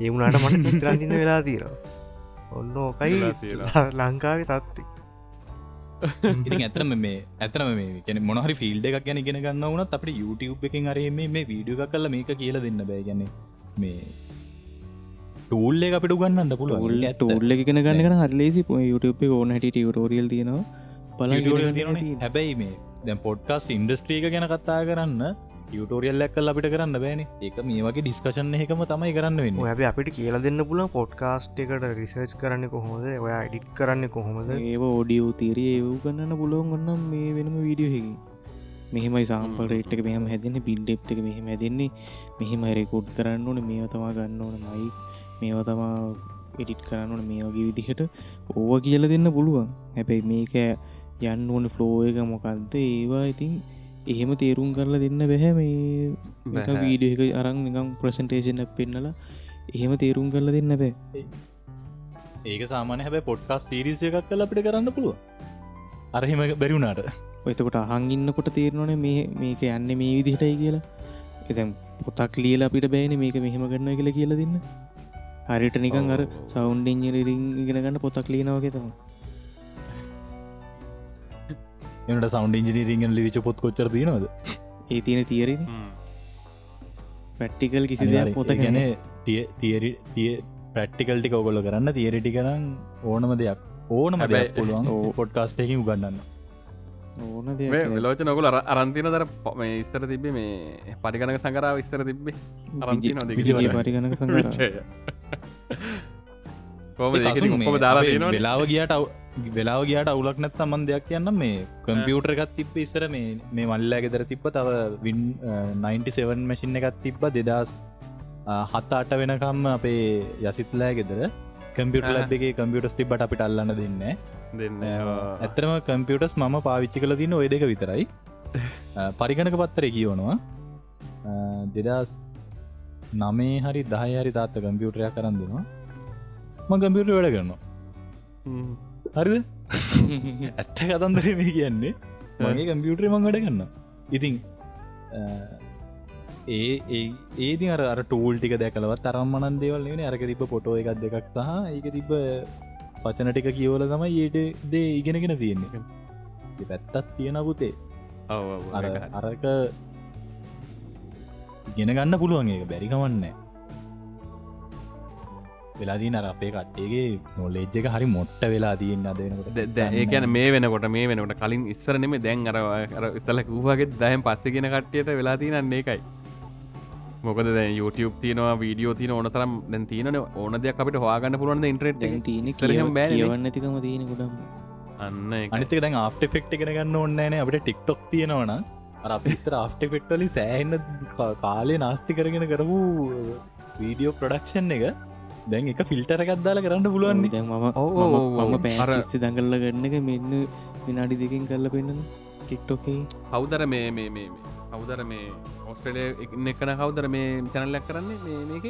ඒ වුණට මට චිත්‍රන්තින්න වෙලා තීර ඔන්න ඕකයි ලංකාවේ තත්ති ඉතින් ඇතරම මේ ඇතනම මේ ගැන මොනහරි ෆිල්ඩ එකක් ගැන ගෙන ගන්න වනත් අපට YouTube එකින් අරේ මේ වීඩියෝ එකක් කල්ල මේක කියල දෙන්න බෑ. ගැන මේ ටූල්ල එක අපිට ගන්නන්න පුළුව ටූල්ල එක ගෙන ගන්න හරලේසි පො YouTube ඕන හැට ටෝරියල් තියෙනවා. බල හැබැයි මේ දැන් පොඩ්කාස් ඉන්ඩස්ට්‍රීක ගැන කතා කරන්න ටෝරියල් එක්කල් අපිට කරන්න බෑන. ඒක මේ වගේ ඩිස්කශන් එකම තමයි කරන්න වෙන්න. හැබ අපිට කියල දෙන්න පුල පොඩ්කාස්ට් එකට රිසර්ච් කරන්න කොහොමද? ඔය ඩිට් කරන්න කොහොමද? ඒ ෝඩියෝ තීරය ඒව් ගන්න පුලොන් ඔන්න මේ වෙනම වීඩියෝ හෙකි මෙහෙමයි සාම්පල් රේට් එක මෙහම හැදන්න බිල්ඩෙප් එක මෙහෙම ඇදන්නේ මෙහෙම රෙකෝඩ් කරන්න ඕන. මේ තමා ගන්න ඕන. මයි මේවා තමා එඩිට් කරන්න ඕන මේ වගේ විදිහට. ඕව කියල දෙන්න පුළුවන්. හැබැයි මේක යන්න ඕන ෆ්ලෝ එක මොකක්ද ඒවා ඉතින් එහෙම තේරුම් කරලා දෙන්න බැහැ මේ වීඩිය එක අරං නිකම් ප්‍රසන්ටේෂන් පෙන්නලා එහෙම තේරුම් කරලා දෙන්න බෑ. ඒක සාමාන හැබ පොට්කාස් සිරිස එකක් කල අපිට කරන්න පුළුව අරහෙම බැරිවුණට එතකොට අහන් ඉන්නකොට තේරනොන මේ මේක යන්න මේ විදිහටයි කියලා. එතැම් පොතක් ලියල අපිට බෑන මේක මෙහෙම කරන්න කියලා කියලා දෙන්න හරිට නිකන් අර සෞන්් ඉංජරිරිං ඉගෙන ගන්න පොතක් ලියනවගේ තම එනට සෞන්් ඉජිනීරිගෙන් ලිවිච පොත් කොච්චර දනවද ඒ තියෙන තියරෙන පැට්ටිකල් කිසි දෙයක් පොත ගැන තිය තියරි තිය ප්‍රට්ටිකල්ටි ඔගොල කරන්න. තියරටි කරන්න ඕනම දෙයක් ඕනම දෙයක් පුළුවන් පොඩ්කාස්ටයකින් උගන්නන්න ලෝච නොකුල අරන්තින දර මේ ඉස්සර තිබේ මේ පරිගණක සංකරාව ඉස්සර තිබ්බේ. පරිගණක කොම දාලා වෙලාව ගියට වෙලාව ගියට අවුලක් නැත් අමන් දෙයක් කියන්න මේ කම්පියුටර එකත් තිබ්බ ඉස්සර මේ මේ මල්ලෑ ගෙදර තිබ්බ තව වින් 97 මැසින් එකත් තිබ්බ. දෙදස් හත් අට වෙනකම් අපේ යසිත්ලෑ ගෙදර කම්පියුට ලබ්ගේ කම්පියුටස් තිබට අපිට අල්ලන්න දෙන්න. දෙන්න. ඇතරම කම්පියුටස් මම පාවිච්චි කල දින්න ඔය දෙක විතරයි. පරිගණක පත්තර කියවනවා. දෙදස් නමේ හරි දහය හරි තාත්ත කම්පියුටරයක් කරන්න දෙනවා. ම ගම්පියුට වැඩ කරනවා. හරිද? ඇත්ත කතන්දර මේ කියන්නේ. මගේ කම්පියුටරේ මං වැඩ කරන්න ඉතින් ඒ ඒ ඒදි අර ටූල් ටික දැකලවත් තරම්මනන් දේවල් නේ. අරක තිබ පොටෝ එකක් දෙකක් සහ ඒක තිබ පචන ටික කියවල තම ඒට දේ ඉගෙනගෙන තියෙන්නේ. පැත්තත් තියෙන පුතේ අරක ගෙන ගන්න පුළුවන් ඒක. බැරිකමන්නේ වෙලාදී නර අපේ කට්ටේගේ නොලෙජ් එක හරි මොට්ට වෙලා තියෙන් අදනකට ඒකන මේ වෙනකොට මේ වෙනකට කලින් ඉස්සරනෙම දැන් අර ඉස්සල වූවාගේ දහම් පස්සගෙන කට්ටියට වෙලා තියනන්නේ එකයි මොකද දැ YouTube තියනවා වීඩියෝ තින ඕන තරම් දැන් තියන ඕන දෙයක් අපිට හවාගන්න පුළුවන් ඉන්ට්‍රෙට් තියන බෑවන්න තිකම තියෙන ගොඩම් අන්න අනිතක දැන් ආෆ්ට ෆෙක්් ගෙන ගන්න ඕන්නෑන අපට ටික්ටොක් තියෙනවන අපිස්තර ආෆ්ට ෆෙක්ටලි සෑහන්න කාලේ නාස්ති කරගෙන කරපු වීඩියෝ ප්‍රඩක්ෂන් එක දැන් එක ෆිල්ටර එකක්දාල කරන්න පුළුවන් දැන් මම මම පෑසි දඟල්ල ගන්න එක මෙන්න විනාඩි දෙකින් කරල පෙන්න්න ටික්ටොකේ හවදර මේ මේ මේ හවදර මේ ඔස්ට්‍රලය එකන කවදර මේ චැනල්ලක් කරන්නේ? මේ මේක?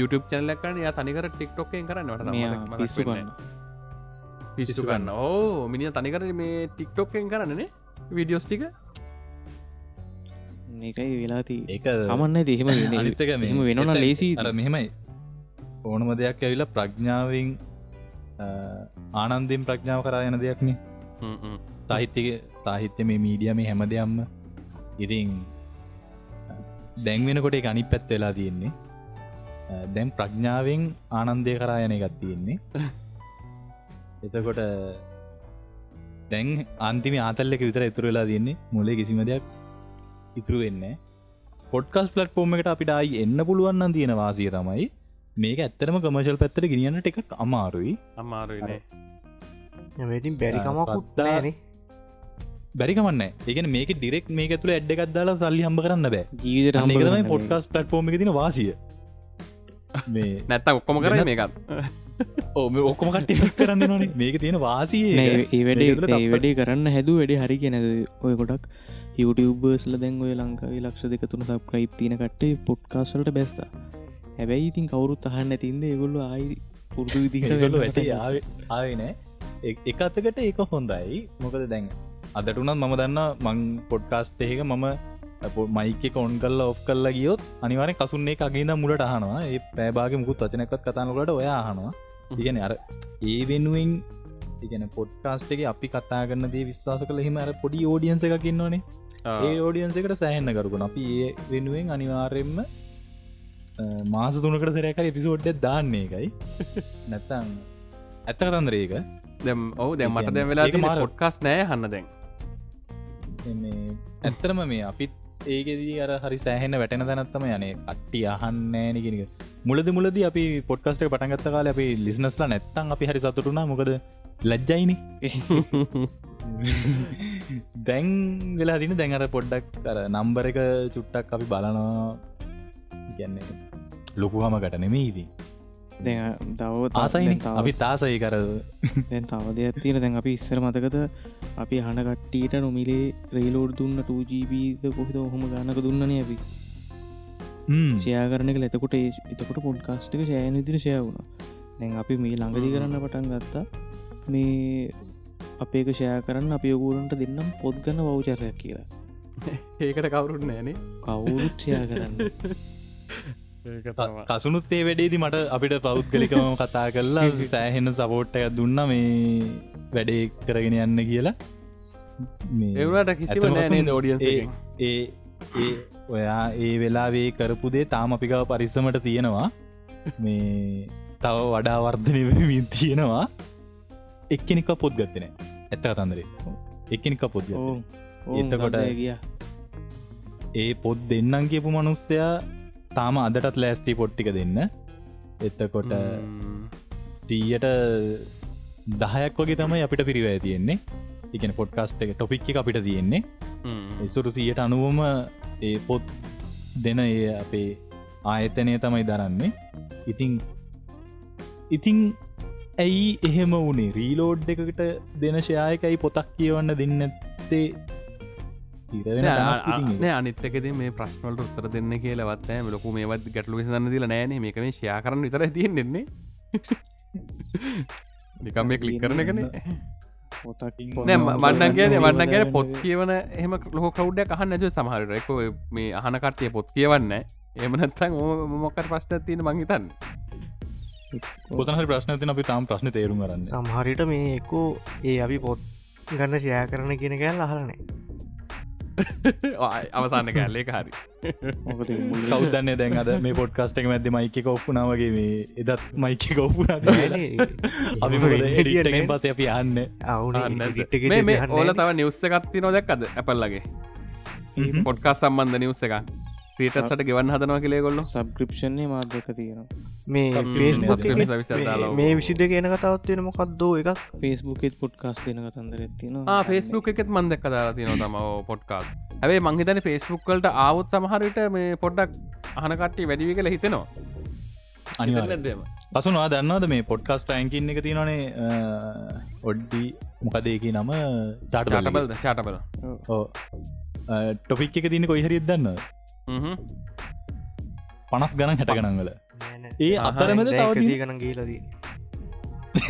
YouTube චැනලක් කරන යා තනිකර ටික්ටොක්කෙන් කරන්නට පිස්සු ගන්න පිස්සු ගන්න ඕ මිනි තනිකර මේ ටික්ටොක්කෙන් කරන්නනේ විඩියෝස් ටික? ඒකයි වෙලාති ඒක කමන්න දෙහෙම අනිතක මෙහම වෙනන ලේසි අර මෙහෙමයි. ඕනම දෙයක් ඇවිල ප්‍රඥාවෙන් ආනන්දෙන් ප්‍රඥාව කරා යන දෙයක්න සාහිත්‍යක සාහිත්‍ය මේ මීඩිය මේ හැම දෙයක්ම ඉතින් දැන් වෙනකොට අනි පැත් වෙලා තියෙන්නේ. දැන් ප්‍රඥාවෙන් ආනන්දය කරා යන එකත් තියෙන්නේ. එතකොට දැන් අන්තිම ආතල්ලක විතර ඉතුර වෙලා තියන්නේ. මුලේ කිසිම දෙයක් ඉතුරු වෙන්න පොඩ්කස් පලට පෝම එකට අපිට අයි එන්න පුළුවන්න තියෙන වාසිය තමයි මේක ඇත්තරම කමශල් පැත්තර ගෙනියන්නට එකක් අමාරුයි. අමාරුනේ ඉතින් බැරිකමකුත්දාන බැරිකමන්න ඒගෙන මේක ඩිරෙක් මේක තුළ ඇඩ් එකක් දාලා සල්ලි හම්බ කරන්න බෑ. ජීවිත හම පොඩ්කස් පලට්ෆෝර්ම තින වාසිය. නැත්ත ඔක්කොම කර මේකත්. ඕම ඔක්කොම කට කරන්න නොන මේක තියෙන වාසී ඒ වැඩේ කරන්න හැදු වැඩි හරි කියෙනද ඔය ගොඩක් YouTubeර්ස්ල දැන් ඔය ලංකාවේ ලක්ෂ දෙක තුන සබ්ක්‍රයිප් තින කට්ටේ පොට්කාසලට බැස්සා. හැබැයි ඉතින් කවුරුත් අහන්න ඇතින්ද ඒගොල්ල ආයි පුරදු විදිහට ඇට ආවෙනෑ එක අතකට ඒක හොඳයි. මොකද දැන් අදටුනත් මම දන්න මං පොඩ්කාස්ට් එක මම මයික කොන් කල්ල ඔෆ් කල්ල ගියොත් අනිවාරය කසුන්නේ අගේද මුලට අහනවා. ඒ පෑබාග මුකුත් වචනකත් කතානකට ඔය අහනවා. ඉගෙන අර ඒ වෙනුවෙන් ඉගෙන පොඩ්කාස්ට එක අපි කතා කරන්න දේ විශ්වාස කළ හිම අර පොඩි ෝඩියන්ස එක කින්නවනේ ඒ ෝඩියන්සකට සෑහෙන්න කරුකුණ අපි ඒ වෙනුවෙන් අනිවාරෙන්ම මාස තුනකට සරැකර එපිසෝඩ්ඩ දාන්නේ එකයි. නැත්තම් ඇත්ත කතන්දරේක දැම් ඔවු දැම් මට දැම් වෙලා පොඩ්කාස් නෑ හන්න දැන් ඇත්තරම මේ අපිත් ඒකෙදී අර හරි සෑහෙන වැටෙන තැනත්තම යනේ අට්ටි අහන්නෑනගෙනක මුලද මුලද අපි පොඩ්කස්ට පටන්ගත්ත කාල අපි ලිස්නස්ලා නැත්තන් අපි හරි සතුටුනා මොකද ලැජ්ජයිනි. දැන් වෙලා දින දැඟර පොඩ්ඩක් අර නම්බර එක චුට්ටක් අපි බලනවා. ගැන්නේ ලොකු හමකට නෙමේදී දව ආසයි අපි තාසයි කර දැන් තව දෙයක් තියෙන දැන් අපි ඉස්සර මතකද අපි හන කට්ටීට නොමිලේ රේලෝඩ් දුන්න 2ජීබීද කොහිද ඔහොම ගන්නක දුන්නන අපි? ෂයා කරනක ලෙතකොට එතකොට පොඩ්කාස්ටික ෂයන ඉදිරි ෂය වුණ. දැන් අපි මේ ළඟදි කරන්න පටන් ගත්තා. මේ අපේක ෂය කරන්න අපි යොගූරන්ට දෙන්නම් පොද් ගන්න වෞචරයක් කියලා. ඒකට කවුරුත් නෑනේ කවුරුත් ෂයා කරන්න කසුනුත් ඒ වැඩේදි මට අපිට පෞද්ගලිකම කතා කරලා සෑහෙන සපෝට්ටය දුන්න මේ වැඩේ කරගෙන යන්න කියලා. ඒවට කිසිම ෝඩියන්ස ඒ ඒ ඔයා ඒ වෙලාවේ කරපුදේ තාම අපිකාව පරිස්සමට තියෙනවා. මේ තව වඩා වර්ධනයමින් තියෙනවා. එක්කෙනෙක් පොත් ගත්තන ඇත්ත කතන්දරේ. එක්කෙනෙක් පොත් එතකොට ගිය. ඒ පොත් දෙන්නම් කියපු මනුස්සයා තාම අදටත් ලෑස්ති පොට්ටික දෙන්න. එත්තකොට තීයට දහයක් වගේ තමයි අපිට පිරිවෑ තියෙන්නේ. එකන පොඩ්කාස්ට් එක ටොපික් එක අපිට තියෙන්නේ. එසුරු සියට අනුවම ඒ පොත් දෙන ඒ අපේ ආයතනය තමයි දරන්නේ. ඉතිං ඉතිං ඇයි එහෙම වනේ? රීලෝඩ් එකකට දෙන ශයායකයි පොතක් කියවන්න දෙන්නත්තේ අනිත්තකද මේ ප්‍රශ්නවලට උත්තර දෙන්න කියලවත් ලොකු මේවත් ගැටලු විසන්න දිල නෑන මේක මේ ෂයා කරන්න විතර තියෙන්නෙන්නේ නිකම් මේ කලික් කරන කනේ මන්නන් කියන වන්න ගැන පොත් කියවන එහම ලොහ කවුඩ්ඩ අහන්න නැජ සමහරරක මේ අහනකටය පොත් කියවන්න එමනත්සං මොක්කට ප්‍රශ්න තියෙන මංහිතන්න පොතහ ප්‍රශ්න තින අපි තාම් ප්‍රශ්න තේරුම් කරන්න සමහරිට මේ එකෝ ඒ අපි පොත් ගන්න ෂයා කරන කියන ගැල් අහරනේ අවසාන්න කැල්ලේ හරි. කෞදන්න දැන් අද මේ පොඩ්කස්ට එක මැද මයික ඔප්පුනාවගේ මේ එදත් මයික අපි හෙටියෙන් පස අපි යන්න ඕල තව නිවස්ස එකත්ති නොදැක්කද ඇපල්ලගේ පොඩ්කස් සම්බන්ධ නිවස්ස එක පීටසට ගෙවන්න හදනවා කියලේ කොල්ල සබ්ක්‍රපෂන්නේ මාධ්‍යක තියෙන මේ මේ විසිද කියන කතාවත්වෙන මොකක්දෝ එකක්? ෆේස්බුකෙත් පොඩ්කාස් දෙන කතන්දර තින ෆේස්බුක් එකෙත් මන්දක් කදාලා තින තම පොඩ්කාස් හැබේ මංහිතන ෆේස්බුක්කල්ට ආවත් සමහරට මේ පොඩ්ඩක් අහනකට්ටි වැඩිවි කළ හිතෙනවා. අනිවාදම පසුවා දන්නවද මේ පොඩ්කාස්ට ටයින්කින්න එක තියෙනනේ ඔඩ්ඩි මොකදේකි නම? චාටබල් චාටබල ටොපික් එක තියන කොයිහරිත් දන්න පනස් ගණන් හැට ගණන්වල ඒ අතරමද තවසී ගණන් ගීලදී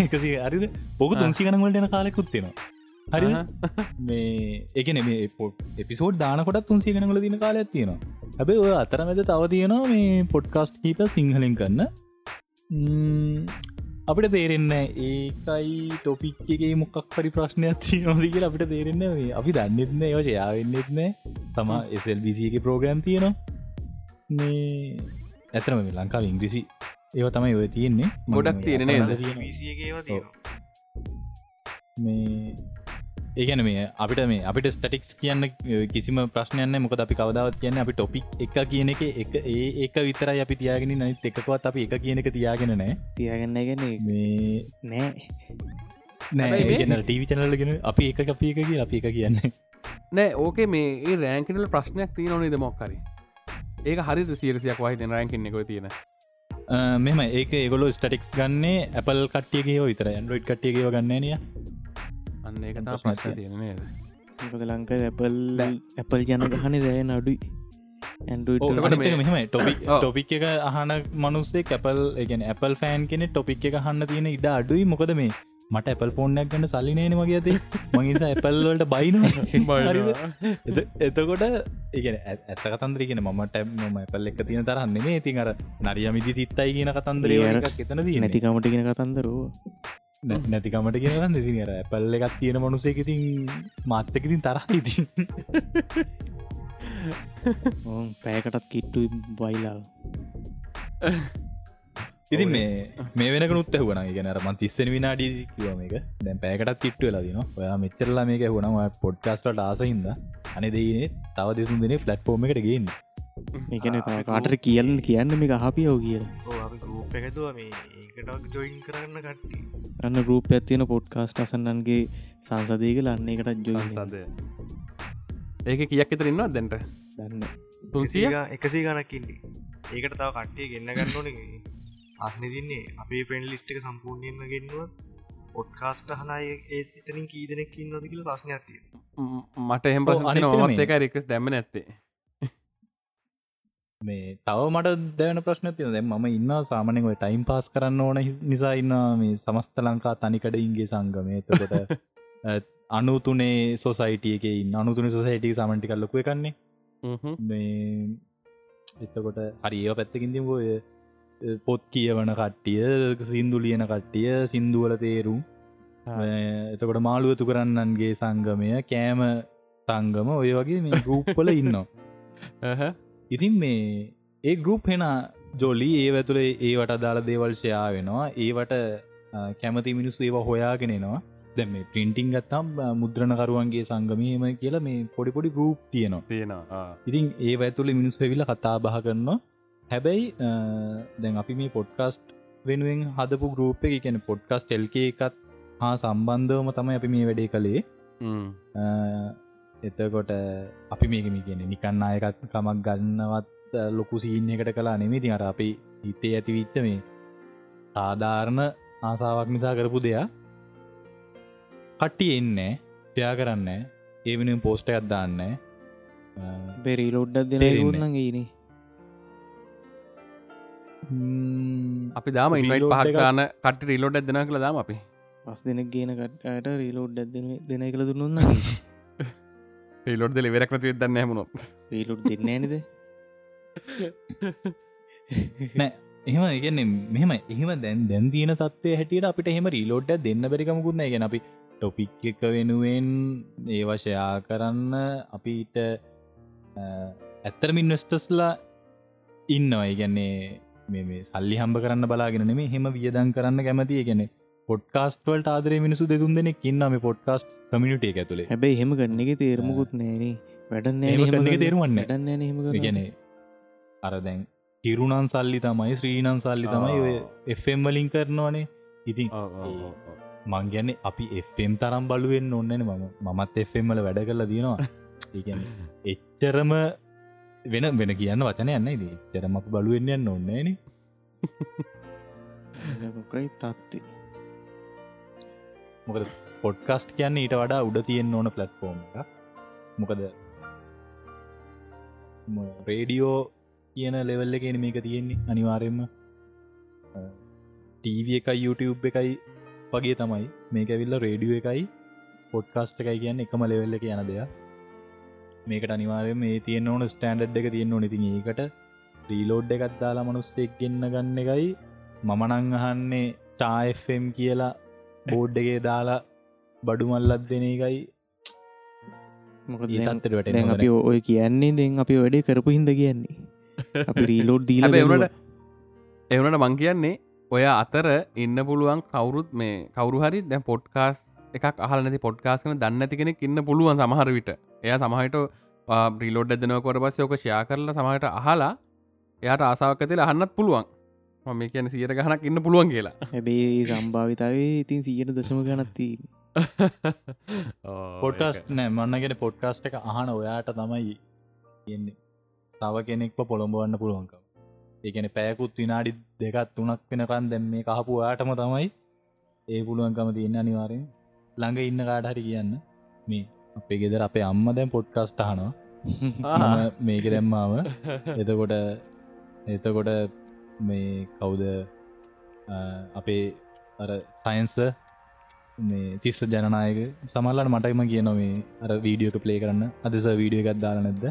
එකසි අරිද පොක තුන්සි ගණන්වලට යන කාලෙකුත්තිෙනවා හරි මේ එකන මේ පොට් එපිසෝඩ් දානකොට තුන්සි ගනගල දින කාලයක් තියෙනවා. හැබේ ඔය අතරමැද තව තියෙනවා මේ පොඩ්කාස්ට් කීප සිංහලෙන් කන්න අපිට තේරෙන්න ඒකයි ටොපික්ගේ මොකක් පරි ප්‍රශ්නයක් තියනොදක අපිට තේරෙන්න අපි දන්නෙත්න ඒව යාවෙන්නෙත්නෑ තම එසල්බිසිගේ ප්‍රෝග්‍රම් තියෙනවා. මේ ඇතරම ලංකාව ඉංග්‍රිසි ඒව තමයි ඔය තියෙන්නේ. ගොඩක් තියෙන මේ ඒගැන මේ අපිට මේ අපිට ස්ටටික්ස් කියන්න කිසිම ප්‍රශ්නයන්න මොක අපි කවදාවත් කියන්න අපි ටොපික් එක කියන එක එක ඒ එක විතරයි අපි තියාගෙන නනිත් එකකවත් අපි එක කියන එක තියාගෙන නෑ තියාගන්න ගැන මේ නෑ නෑ ටීවි චනලගෙන අපි එක අපි එක කිය අපි එක කියන්න. නෑ ඕකේ මේ ඒ රෑන්කිනල ප්‍රශ්නයක් තිය නොනේද මොක්කරි ඒක හරි සිරසියක් වහිත රෑන්කින්න එක තියෙන. මෙම ඒක ඒගොලු ස්ටටික්ස් ගන්නේ ඇපල් කට්ටියගේ විතර ඇන්ඩරෝයිඩ් කට්ටියගේ ගන්න නිය අන්න ඒක තා ප්‍රශ්න තියෙන මොකද ලංක ඇපල් ඇපල් ජන ගහන දෑ නඩුයි? ඕකට මෙහම ටොපි ටොපික් එක අහන මනුස්සේ කැපල් එකන ඇපල් ෆෑන් කෙනෙ ටොපික් එක හන්න තියෙන ඉඩ අඩුයි. මොකද මේ මට ඇපල් ෆෝර්නයක් ගන්න සල්ලිනේන වගේ ඇති මගේසා ඇපල්වලට බයින එතකොට ඒගෙන ඇත්ත කතන්දර කියෙන මම ටැබ් ම ඇපල් එක තියෙන තරන්න මේ ඉතින් අර නරියමිදි තිත්තයි කියන කතන්දරය එතන දී නැතිකමට ගෙන කතන්දරුව නැතිකමට කියෙන දෙති අර ඇපල්ල එකත් තියෙන මනුසේ ඉතින් මාත්තකඉතින් තරහ ඉතින් පෑකටත් කිට්ටු බයිලාව ඉතින් මේ මේ වෙන නුත් හුවන ගෙනර මන් තිස්සෙන විනාඩී කිවම එක දැන් පෑකටත් කිට්ටු වෙලාදින ඔයා මෙච්චරලා මේක හුණම පොඩ්කාස්ට ආසහින්ද අන දෙනේ තව දෙසුන් දෙනේ ෆලට්ෆෝර්ම එකට ගන්න ඒකන කාටර කියන්න කියන්න මේ. හපියෝ කියල අන්න ගරුප ඇත්තියන පොඩ්කාස්ට අසන්නන්ගේ සංසදයක ලන්නේ එකටත් ජොයි සද ඒක කියක් එතරන්නවා දැන්ට? දන්න. තුන්සිය? එකසී ගනක්කින්නේ ඒකට තව කට්ටිය ගන්න ගන්න ඕන. අස්න තින්නේ අපේ ප්‍රෙන්ඩ් ලිස්ටික සම්පූර්ණයෙන්ම ගෙන්නුව පොඩ්කාස්ට හනය එතනින් කී දෙනෙක් ඉන්නද කියල ප්‍රශ්න ඇතිය මට එහෙම ප්‍රශ්න මත් එක රිකස් දැම නැත්තේ මේ තව මට දැවන ප්‍රශ්න තියන දැ ම ඉන්න සාමනෙන් ඔය ටයිම් පාස් කරන්න ඕන නිසා ඉන්න මේ සමස්ත ලංකා තනිකඩ ඉන්ගේ සංගමය තකොට අනුතුනේ සොසයිටියක අනුතුන සොසයිටිය සමටි කල්ලොකුව කන්නේ මේ එතකොට හරි ඒ පැත්තකින්දිම ඔය පොත් කියවන කට්ටිය සින්දු ලියන කට්ටිය සින්දුවල තේරුම්. එතකොට මාළුවතු කරන්නන්ගේ සංගමය කෑම සංගම ඔය වගේ මේ ගරුප්පල ඉන්නවා ඉතින් මේ ඒ ගරුප් හෙන ජොලි ඒ ඇතුළේ ඒවට අදාළ දේවල්ශයා වෙනවා. ඒවට කැමති මිනිස්සු ඒවා හොයාගෙනෙනවා දැ මේ පින්ටිං ගත්තම් මුද්‍රණකරුවන්ගේ සංගමීම කියලා මේ පොඩිපොඩි ගරුප් තියනවා. තියෙනවා ඉතින් ඒ ඇතුළේ මිනිස් වෙවිල කතා බහ කරනවා. හැබැයි දැන් අපි මේ පොඩ්කාස්ට් වෙනුවෙන් හදපු ගරුප් එක කියන පොඩ්කස්ට එල්ක එකත් හා සම්බන්ධවම තමයි අපි මේ වැඩේ කළේ එතකොට අපි මේකම කියන නිකන්න අයකත් කමක් ගන්නවත් ලොකු සීන් එකට කලා නෙමේ ති අර අපි හිතේ ඇති විච්ච මේ සාධාරණ ආසාාවක් නිසා කරපු දෙයක්. කට්ටි එන්න ප්‍යා කරන්න ඒ වෙන පෝස්ට අත්දාන්න බෙරි ලොඩ්ඩක් දෙන න්නේ අපි දාම ඉන්වයිට පහකාන කට රිලෝඩ් දෙන කළ දාම අපි. පස් දෙනෙක් ගේන කට්ට රීලෝඩ් දෙන කළ දුන්න රිලෝඩ් දෙල වෙරක් නති දන්න හමුණො රීලෝඩ් දෙන්න නද නෑ එහෙම ඉගන්නේ මෙහම එහෙම දැන් දැන් තියන තත්වය හැටියට අපිට එහෙම රීලෝඩ්ඩ දෙන්න බැරිකමකුන්න ගෙන අපි ටොපික් එක වෙනුවෙන් ඒවශයා කරන්න අපිට ඇත්තරමින් වෙස්ටස්ලා ඉන්නවා. ඉගැන්නේ මේ සල්ලි හම්බ කරන්න බලාගෙන මේ හෙම වියදන් කරන්න කැමතිය. ගැන පොඩ්කාස්ටවල්ට ආදර මිනිසු දෙතුන් දෙනෙක් ඉන්නම පොඩ්කාස්ට් කමිනිට එක ඇතුළේ හැබැයි හෙම ගන්න එක තේරමකුත් නෑන. වැඩන්න තේරුවන්න ඩන්න හෙම ගැන අර දැන් හිරුණන් සල්ලි තමයි ශ්‍රීනන් සල්ලි තමයි ඔය එෆම් වලින් කරනවානේ. ඉතින් මං ගැන්නේ අපි එෆම් තරම් බලුවෙන් ඔන්නන මම මමත් එෆම්මල වැඩ කරලා දනවා එච්චරම වෙන වෙන කියන්න වචන යන්න ද තරම අප බලුවෙන්න යන්න ඔන්නේන මොකයි තත්ති මොකද පොඩ්කස්ට් කියන්න ඊට වඩා උඩ තියෙන් ඕන පලට්ෆෝර්ම් එක. මොකද රේඩියෝ කියන ලෙවල්ල කියෙන මේක තියෙන්නේ අනිවාරයෙන්ම. ටීව එකයි YouTube එකයි වගේ තමයි. මේක ඇවිල්ල රේඩියෝ එකයි පොඩ්කාස්ට් එකයි කියන්න එකම ලෙවෙල්ල එක යන දෙයක්. මේකට අනිවාරය මේ තියෙන ඕන ස්ටන්ඩ් එක තියෙන්න්න ඕනෙති ඒකට රීලෝඩ් එකත් දාලා මනුස්සෙක් ගන්න ගන්න එකයි. මමනං අහන්නේ චාFම් කියලා බෝඩ් එකේ දාලා බඩු මල්ලත් දෙන එකයි. මොකතන්තට වැට අපි ඔය කියන්නේ දෙන් අපි වැඩේ කරපු හිද කියන්නේ. අපි රීලෝඩ් දීල එවනට එවනට මං කියන්නේ ඔය අතර ඉන්න පුළුවන් කවුරුත් මේ කවරු හරි දැ පොඩ්කාස් එකක් අහල නැති පොඩ්කාස් කන දන්න ඇති කෙනෙක් ඉන්න පුළුවන් සමහර විට. එය සමහට ප්‍රීලෝඩ් ඇදනකොට පස්ස යෝක ෂයා කරලා සමහට අහලා එයාට ආසාාවක් ඇතිල අහන්නත් පුළුවන් මම කියන සියට ගහනක් ඉන්න පුළුවන් කියලා. හැබේ සම්භාවිතාවේ ඉතින් සියට දශම ගනත්ති පොඩ්කාස්ට නෑ මන්නගෙන පොඩ්කාස්ට එක අහන ඔයාට තමයි කියන්නේ තව කෙනෙක්ව පොළොඹවන්න පුළුවන්කම්. ඒගැන පෑකුත් විනාඩි දෙකත් තුනක් වෙනකන් දැම් මේ කහපු ආටම තමයි ඒ පුළුවන්කම තියන්න අනිවාරෙන් ළඟ ඉන්න කාඩහරි කියන්න. මේ අපේ ගෙදර අපේ අම්ම දැම් පොඩ්කස්ටහනවා මේක දැම්මාම එතකොට එතකොට මේ කවුද? අපේ අර සයින්ස මේ තිස්ස ජනනායක සමල්ලට මටයිම කියන මේ අර වීඩියෝක පලේ කරන්න. අදස වීඩියෝ එකත් දාල නැද්ද?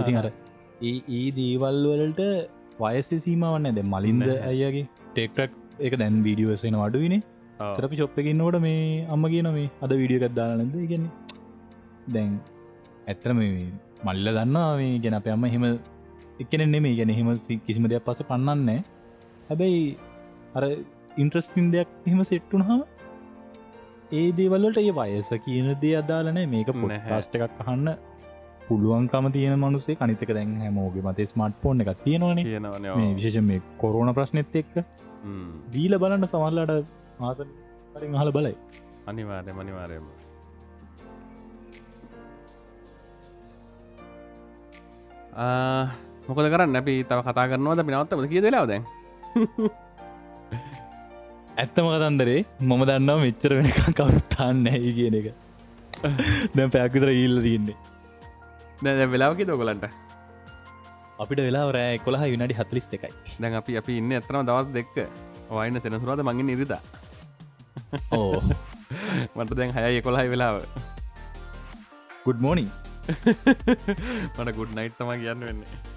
ඉතින් අර ඒ දේවල් වලට වයස සීමවන්න ඇද මලින්ද ඇයගේ ටෙක්ටක් එක දැන් වීඩියෝසෙන අඩුවනේ. සරපි චොප් එකන්නවට මේ අම්ම කියන මේ අද වීඩියෝ එකත් දාල නැද ගැන දැන් ඇත්තර මේ මල්ල දන්නවා මේ. ගැන අප අම්ම හෙම එකන නෙමේ ගැන හෙම කිසිම දෙයක් පස පන්නන්නේ හැබැයි අර ඉන්ට්‍රස්ටින් දෙයක් එහෙම සෙට්ටුන හම ඒ දේවල්ලට ඒ වයස කියන දේ අදාලනෑ මේක පොට්හස්ට එකක් අහන්න පුළුවන්කම තියෙන මනුසේ කනිතක දැන් හැමෝගේ මතේ ස්මර්ට් ෆෝන් එකක් තියෙනවන. විශේෂ මේ කොරුණ ප්‍රශ්නෙත් එක්ක දීල බලන්න සමල්ලට ආස පරින් හල බලයි. අනිවාරය මනිවාරයම මොකද කරන්න? අපි තව කතා කරනවද? පිනවත්තම කිය දෙලාව දැන්. ඇත්තම කතන්දරේ මම දන්නාව මෙච්චර වෙනකම් කවරුත්තාන්න ඇයි කියන එක. දැම් පැක්විතර ඉල්ල තින්නේ දැ වෙලාවකි දොගලන්ට අපිට වෙලා රෑ කොළහ විනාඩි හතලිස් එකයි දැන් අපි අපි ඉන්න ඇතනම දවස් දෙක්ක වයින්න සෙනසුරාද? මගින් නිරිදා ඕ. මට දැන් හයයි කොළහයි වෙලාව. ගුඩ් මෝනිින් මට ගුඩ් නයිට් තම කියන්න වෙන්නේ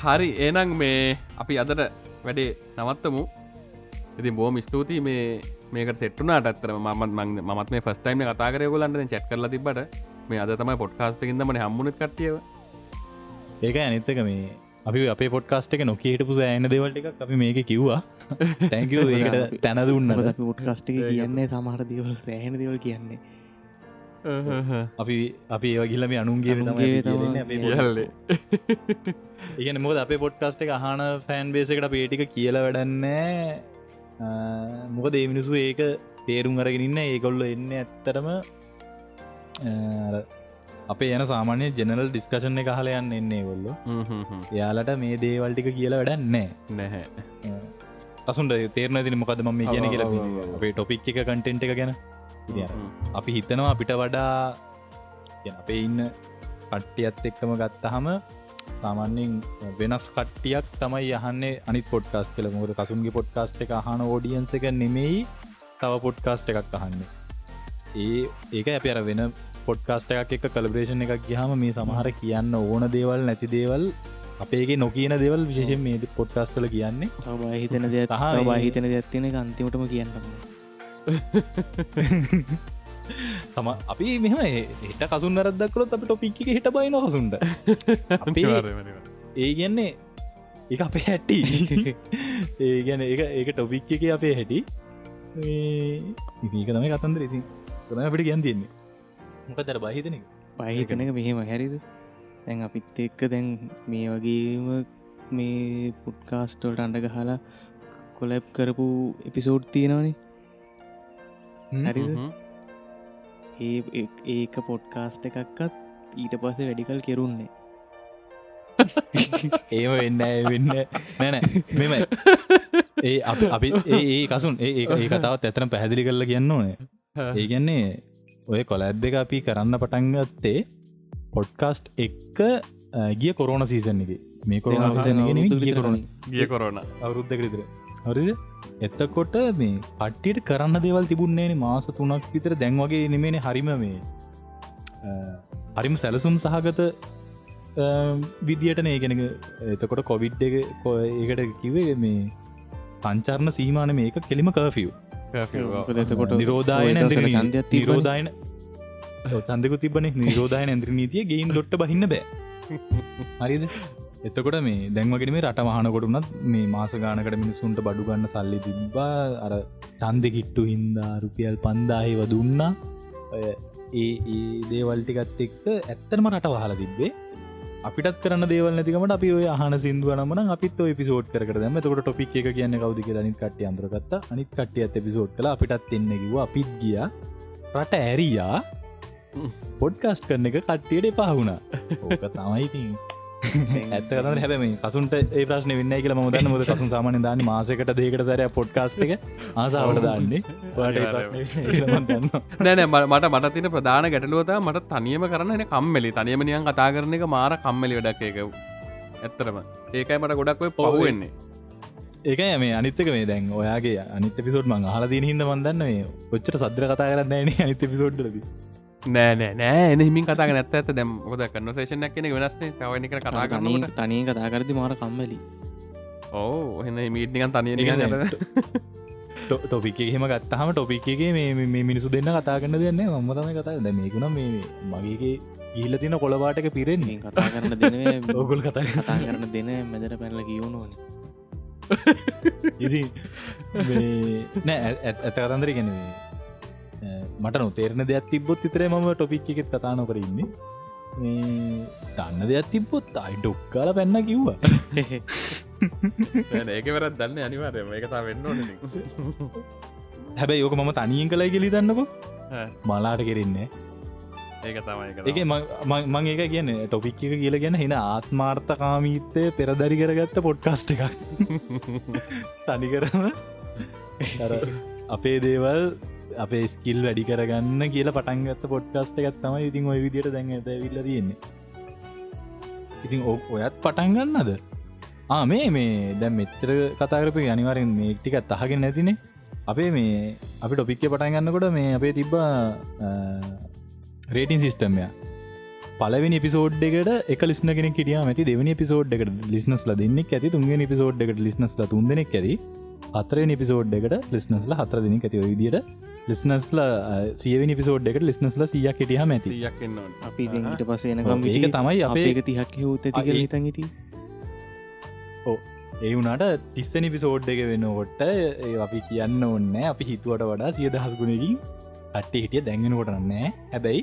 හරි ඒනං මේ අපි අදට වැඩේ නවත්තමු. ඉති බෝම ස්තුතියි මේ මේක සෙට්ටුනාට අත්තර මත් මත් මේ ෆස්ටයිම කතාකරය ගොලන්ට චැත් කරල තිබට මේ අද තමයි පොට්කාස්ටකින්දමන හම්මුණත් කටියව ඒක අනිත්තක මේ අපි අපේ පොට්කාස්ට එක නොකේට පුස ඇන දෙවල්ට අපි මේක කිව්වා. තැක ඒකට තැන දුන්න පොට්කාස්ටික කියන්නේ සමහර දේවල් සෑහෙන දෙවල් කියන්නේ අපි අපි ඒවගිල්ලම අනුන්ගේ අනුන්ගේ ඉගෙන මොද අපේ පොට්කාස්ට එක. අහන ෆෑන් බේසකට පේටික කියල වැඩන්නේ මොකද ඒ මිනිසු ඒක තේරුම් අරගෙනන්න ඒකොල්ල එන්න ඇත්තරම අපේ යන සාමාන්‍ය ජෙනරල් ඩිස්කශන එක හලයන්න එන්නේ කොල්ල යාලට මේ දේවල්ටික කියලා වැඩන්නේ නැහැ. අසුන්ට තේරන තින මොකද ම මේ කියන කියලා අපේ ටොපික් එක කටෙන්ට් එක ගැන අපි හිතනවා අපිට වඩා අපේ ඉන්න කට්ටියත් එක්කම ගත්තහම සාමාන්‍යෙන් වෙනස් කට්ටියක් තමයි යහන්නේ අනි පොඩ්කාස් කල මුද කසුන්ගේ පොඩ්කාස්ට එක අහන ෝඩියන්ස එක නෙමෙයි තව පොඩ්කාස්ට එකක් අහන්නේ. ඒ ඒක අප අර වෙන පොඩ්කාස්ට එකක් එක කලබ්‍රේෂණ එකක් ගහම මේ සමහර කියන්න ඕන දේවල් නැති දේවල් අපේගේ නොකියන දෙවල් විශේෂෙන් මේ පොඩ්කාස් කල කියන්නේ. හිතන තබා හිතන දෙයක් තියෙන අන්තිමටම කියන්නම තම අපි මෙම හිට කසුන් අරදක්කරොත් අප ටොපික් හිට බයින හසුන්ට ඒ ගැන්නේ එක අපේ හැට්ටි ඒ ගැන ඒ ඒක ටොපික් එක අපේ හැටි. මේක තමයි කතන්දර ඉතින්. තම අපිට ගැන් තියන්නේ. මොක තර බහිතන පහිතනක මෙහෙම හැරිද? දැන් අපිත් එක්ක දැන් මේ වගේම මේ පුට්කාස්ටෝල්ට අඩග හලා කොලැබ් කරපු එපිසෝඩ් තියෙනවනේ හරිද? ඒ ඒක පොඩ්කාස්ට එකක්කත් ඊට පස වැඩිකල් කෙරුන්නේ ඒම වෙන්න වෙන්න නැන මෙම ඒ අපි ඒ කසුන් ඒ ඒ කතාවත් ඇතන පැහැදිලි කරල කියන්න ඕනේ. ඒ ගැන්නේ ඔය කොලැබ් දෙක අපි කරන්න පටන්ගත්තේ පොඩ්කාස්ට් එක්ක ගිය කොරෝන සීසන් එක. මේ කොරෝන සීසන ගිය කොරන ගිය කොරෝන අවුරුද්ධක විතර. හරිද එත්තකොට මේ පට්ටියට කරන්න දේවල් තිබුන්නේන මාස තුනක් විතර. දැන් වගේ නෙමේන හරිම මේ හරිම සැලසුම් සහගත විදියට නේගෙනක එතකොට කොවිඩ් එක ඒකට කිවේ මේ පංචර්ණ සීමාන මේක කෙලිම කර්ෆිය් එතකොට නිරෝධායන නිරෝධායන තන්දක තිබන නිරෝධායන ඇන්ද්‍ර නීතිය ගේන් දොට්ට බහින්න බෑ. හරිද එතකොට මේ දැන්වගෙන මේ රට මහනකොටුනත් මේ මාස ගානකට මිනිසුන්ට බඩුගන්න සල්ලි තිබ්බා. අර චන්ද කිට්ටු හින්දා රුපියල් පන්දාහිව දුන්නා. ඒ ඒ දේවල්ටිකත් එක්ක ඇත්තනම රට වහල තිබ්බේ. අපිටත් කරන්න දේවල් නැතිකමට අපි ඔය අහන සිදුවනම අපිත් පිසෝට් කර දම තකට ටොපික් එක කියන්න කවදි අනිත් කට්ටිය අන්දරගත්ත අනිත් කට්ටියත් පිසෝට් කල අපිටත් එන්න කිව අපිත් ගිය. රට ඇරයා. පොඩ්කාස්ට කරන එක කට්ටියට පහුණා ඕක තමයිතින් ඇත්ත කතර හැබම කසුන්ට ඒ ප්‍රශ්න වෙන්න කියල මදන්න මුද කසුන් සාමාන දාන්න මාසකට දේකට දරය පොඩ්කාස්ට එක ආසාාවට දාන්නේ. දන්න නෑනෑ මට මට තින ප්‍රධාන ගැටලුවත මට තනියම කරන්න කම්මලි. තනියම නියන් කතා කරන එක මාර කම්මලි වැඩක් එක ඇත්තරම ඒකයි මට ගොඩක් ඔය පහුවෙන්නේ ඒක මේ අනිත්තක මේ දැන් ඔයාගේ අනිත පිසෝට් මං හල දීන හිද මන්දන්න මේ ඔච්චර සද්‍ර කතා කරන්න න අනිත පිසෝඩ්ලදී නෑ නෑ හිමින් කතා නැත්ත ඇත දැම් ොද කන්නසේෂනයක් කෙන වෙනස්නේ තවනි කර කතා කරන තනය කතා කරදි මාර කම්මලි. ඕ එන්න මීට්නිකන් තනිය ටොපික් එහෙම ගත්තහම ටොපික්ගේ මේ මිනිසු දෙන්න කතා කරන්න දෙන්න මම තම කතා ද මේකුණ මේ මගේගේ ඊල්ල තින කොළබාටක පිරෙන්නේ. කතා කරන්න දෙන ඔගුල් කතා කතා කරන දෙන මැදර පැනල කියවුණෝන ඉති නෑ ඇත කතන්දර ගැනවේ මට නොතේරණ දෙයක් තිබොත් විතරේ මම ටොපික් එකෙත් කතා නොකර ඉන්නේ. මේ දන්න දෙයක් තිබොත් අයි ඩොක්කාල පැන්න කිව්වා. ඒක වරත් දන්න අනිවාරය ඒකතා වෙන්න හැබැයි යෝක මම තනියෙන් කලයි කෙලි දන්නකෝ මලාට කෙරෙන්නේ ඒක මං ඒක කියන ටොපික් එක කියල ගැන හෙන ආත්මාර්ථකාමීත්තය පෙරදරි කරගත්ත පොඩ්කාස්ට එකක්. තනිකරම අපේ දේවල් අපේ ස්කිල් වැඩි කරගන්න කියලා පටන්ගත්ත පොඩ්කාස්ට එකත් තම ඉතින් ඔය විදියට දැන් ඇවිල්ල තියෙන්නේ. ඉතින් ඔයත් පටන්ගන්නද ආමේ මේ දැම් මෙතර කතාරප අනිවාරෙන් මේ ටිකත් අහගෙන නැතිනේ. අපේ මේ අපි ටොපික්ක පටන්ගන්නකොට මේ අපේ තිබ්බා රේටින් සිිස්ටම්ය පලවෙනි පිසෝඩ් එකට එක ලිස්න කෙන කිටිය මැති දෙවනි පිසෝඩ් එකට ලිස්නස්ල දෙන්නෙක් ඇති තුන්ගෙන පිසෝඩ් එකට ලිස්නස්ල තුන්දෙනෙක් ඇති. අතරනි පිසෝඩ් එකට ලිස්නස්ල හතර දෙනෙක් ඇති විදිට ලිස්නස්ල සියවනි පිසෝඩ් එකට ලිස්නස්ල සියක් හිටිය මැති අපි ට පස එනකම් ඒක තමයි අපේ ඒක තිහක් හවත තික හිතන් හිට ඒ වුනාට තිස්සනි පිසෝඩ් එක වෙනකොට ඒ අපි කියන්න ඔන්න අපි හිතුවට වඩා සිය දහස් ගුණකින් අට්ට හිටිය දැන්ගෙන කොටනන්නේ හැබැයි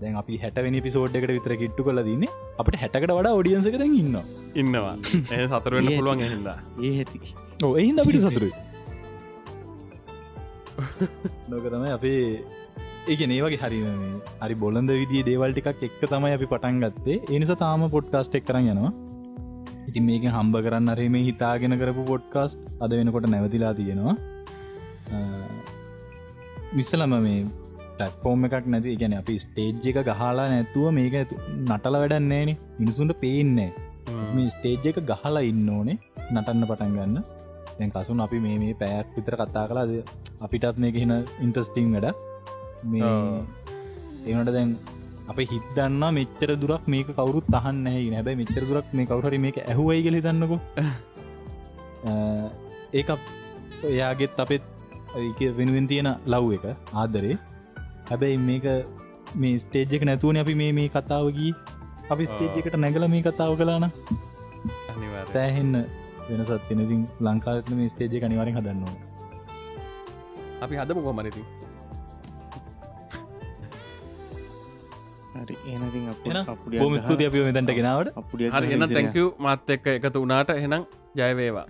දැන් අපි හැටවනි පිසෝඩ් එකට විතර කිට්ටු කල දන්න අපට හැටකට වඩා ඔඩියන්සක දැන් ඉන්න ඉන්නවා. ඒ සතරවෙන්න පුළුවන් හිද ඒ ඇති. ඕ එහින්ද අපිට සතුරුයි නොක තමයි අපේ ඒක ඒවගේ හරි හරි බොලඳ විදි දේවල් ටිකක් එක්ක තමයි අපි පටන් ගත්තේ. එනිසා තාම පොඩ්කාස්ට් එක් කරන්න යනවා. ඉතින් මේක හම්බ කරන්න අරේ මේ හිතාගෙන කරපු පොඩ්කාස්ට් අද වෙනකොට නැවතිලා තියෙනවා. විස්සලම මේ ටෆෝර්ම් එකක් නැති ගැන අපි ස්ටේජ් එක ගහලා නැතුව මේක නටල වැඩන්නේන මිනිසුන්ට පේන්නේ මේ ස්ටේජ් එක ගහලා ඉන්න ඕනේ නටන්න පටන් ගන්න දැන් කසුන් අපි මේ මේ පැයක් විතර කතා කලාද අපිටත් මේක හින ඉන්ටස්ටිං වැඩ. මේ ඒනට දැන් අප හිතන්න මෙච්චර දුරක් මේක කවරුත් අහන්න නැහැ හැබැයි මෙච්චර දුරක් මේ කවුහරි මේක ඇහුවයි කලි දන්නකු ඒක එයාගෙත් අපෙත් වෙනුවෙන් තියෙන ලව් එක ආදරේ. හැබැයි මේක මේ ස්ටේජ්ක නැතුවන අපි මේ මේ කතාවගී අපි ස්ටේජ්කට නැගල මේ කතාව කලාන තෑහෙන්න වෙනසත් කෙනතින් ලංකාවත්ම මේ ස්ටේජය කනිවාරෙන් හදන්නවා අපි හදපු කොමනති බොම ස්තුති අපිෝ මෙතැන්ට ගෙනාවට. අපපුඩිය හරි එන්න තැංකව මත් එක්ක එකතු වනාට එහෙනම් ජයවේවා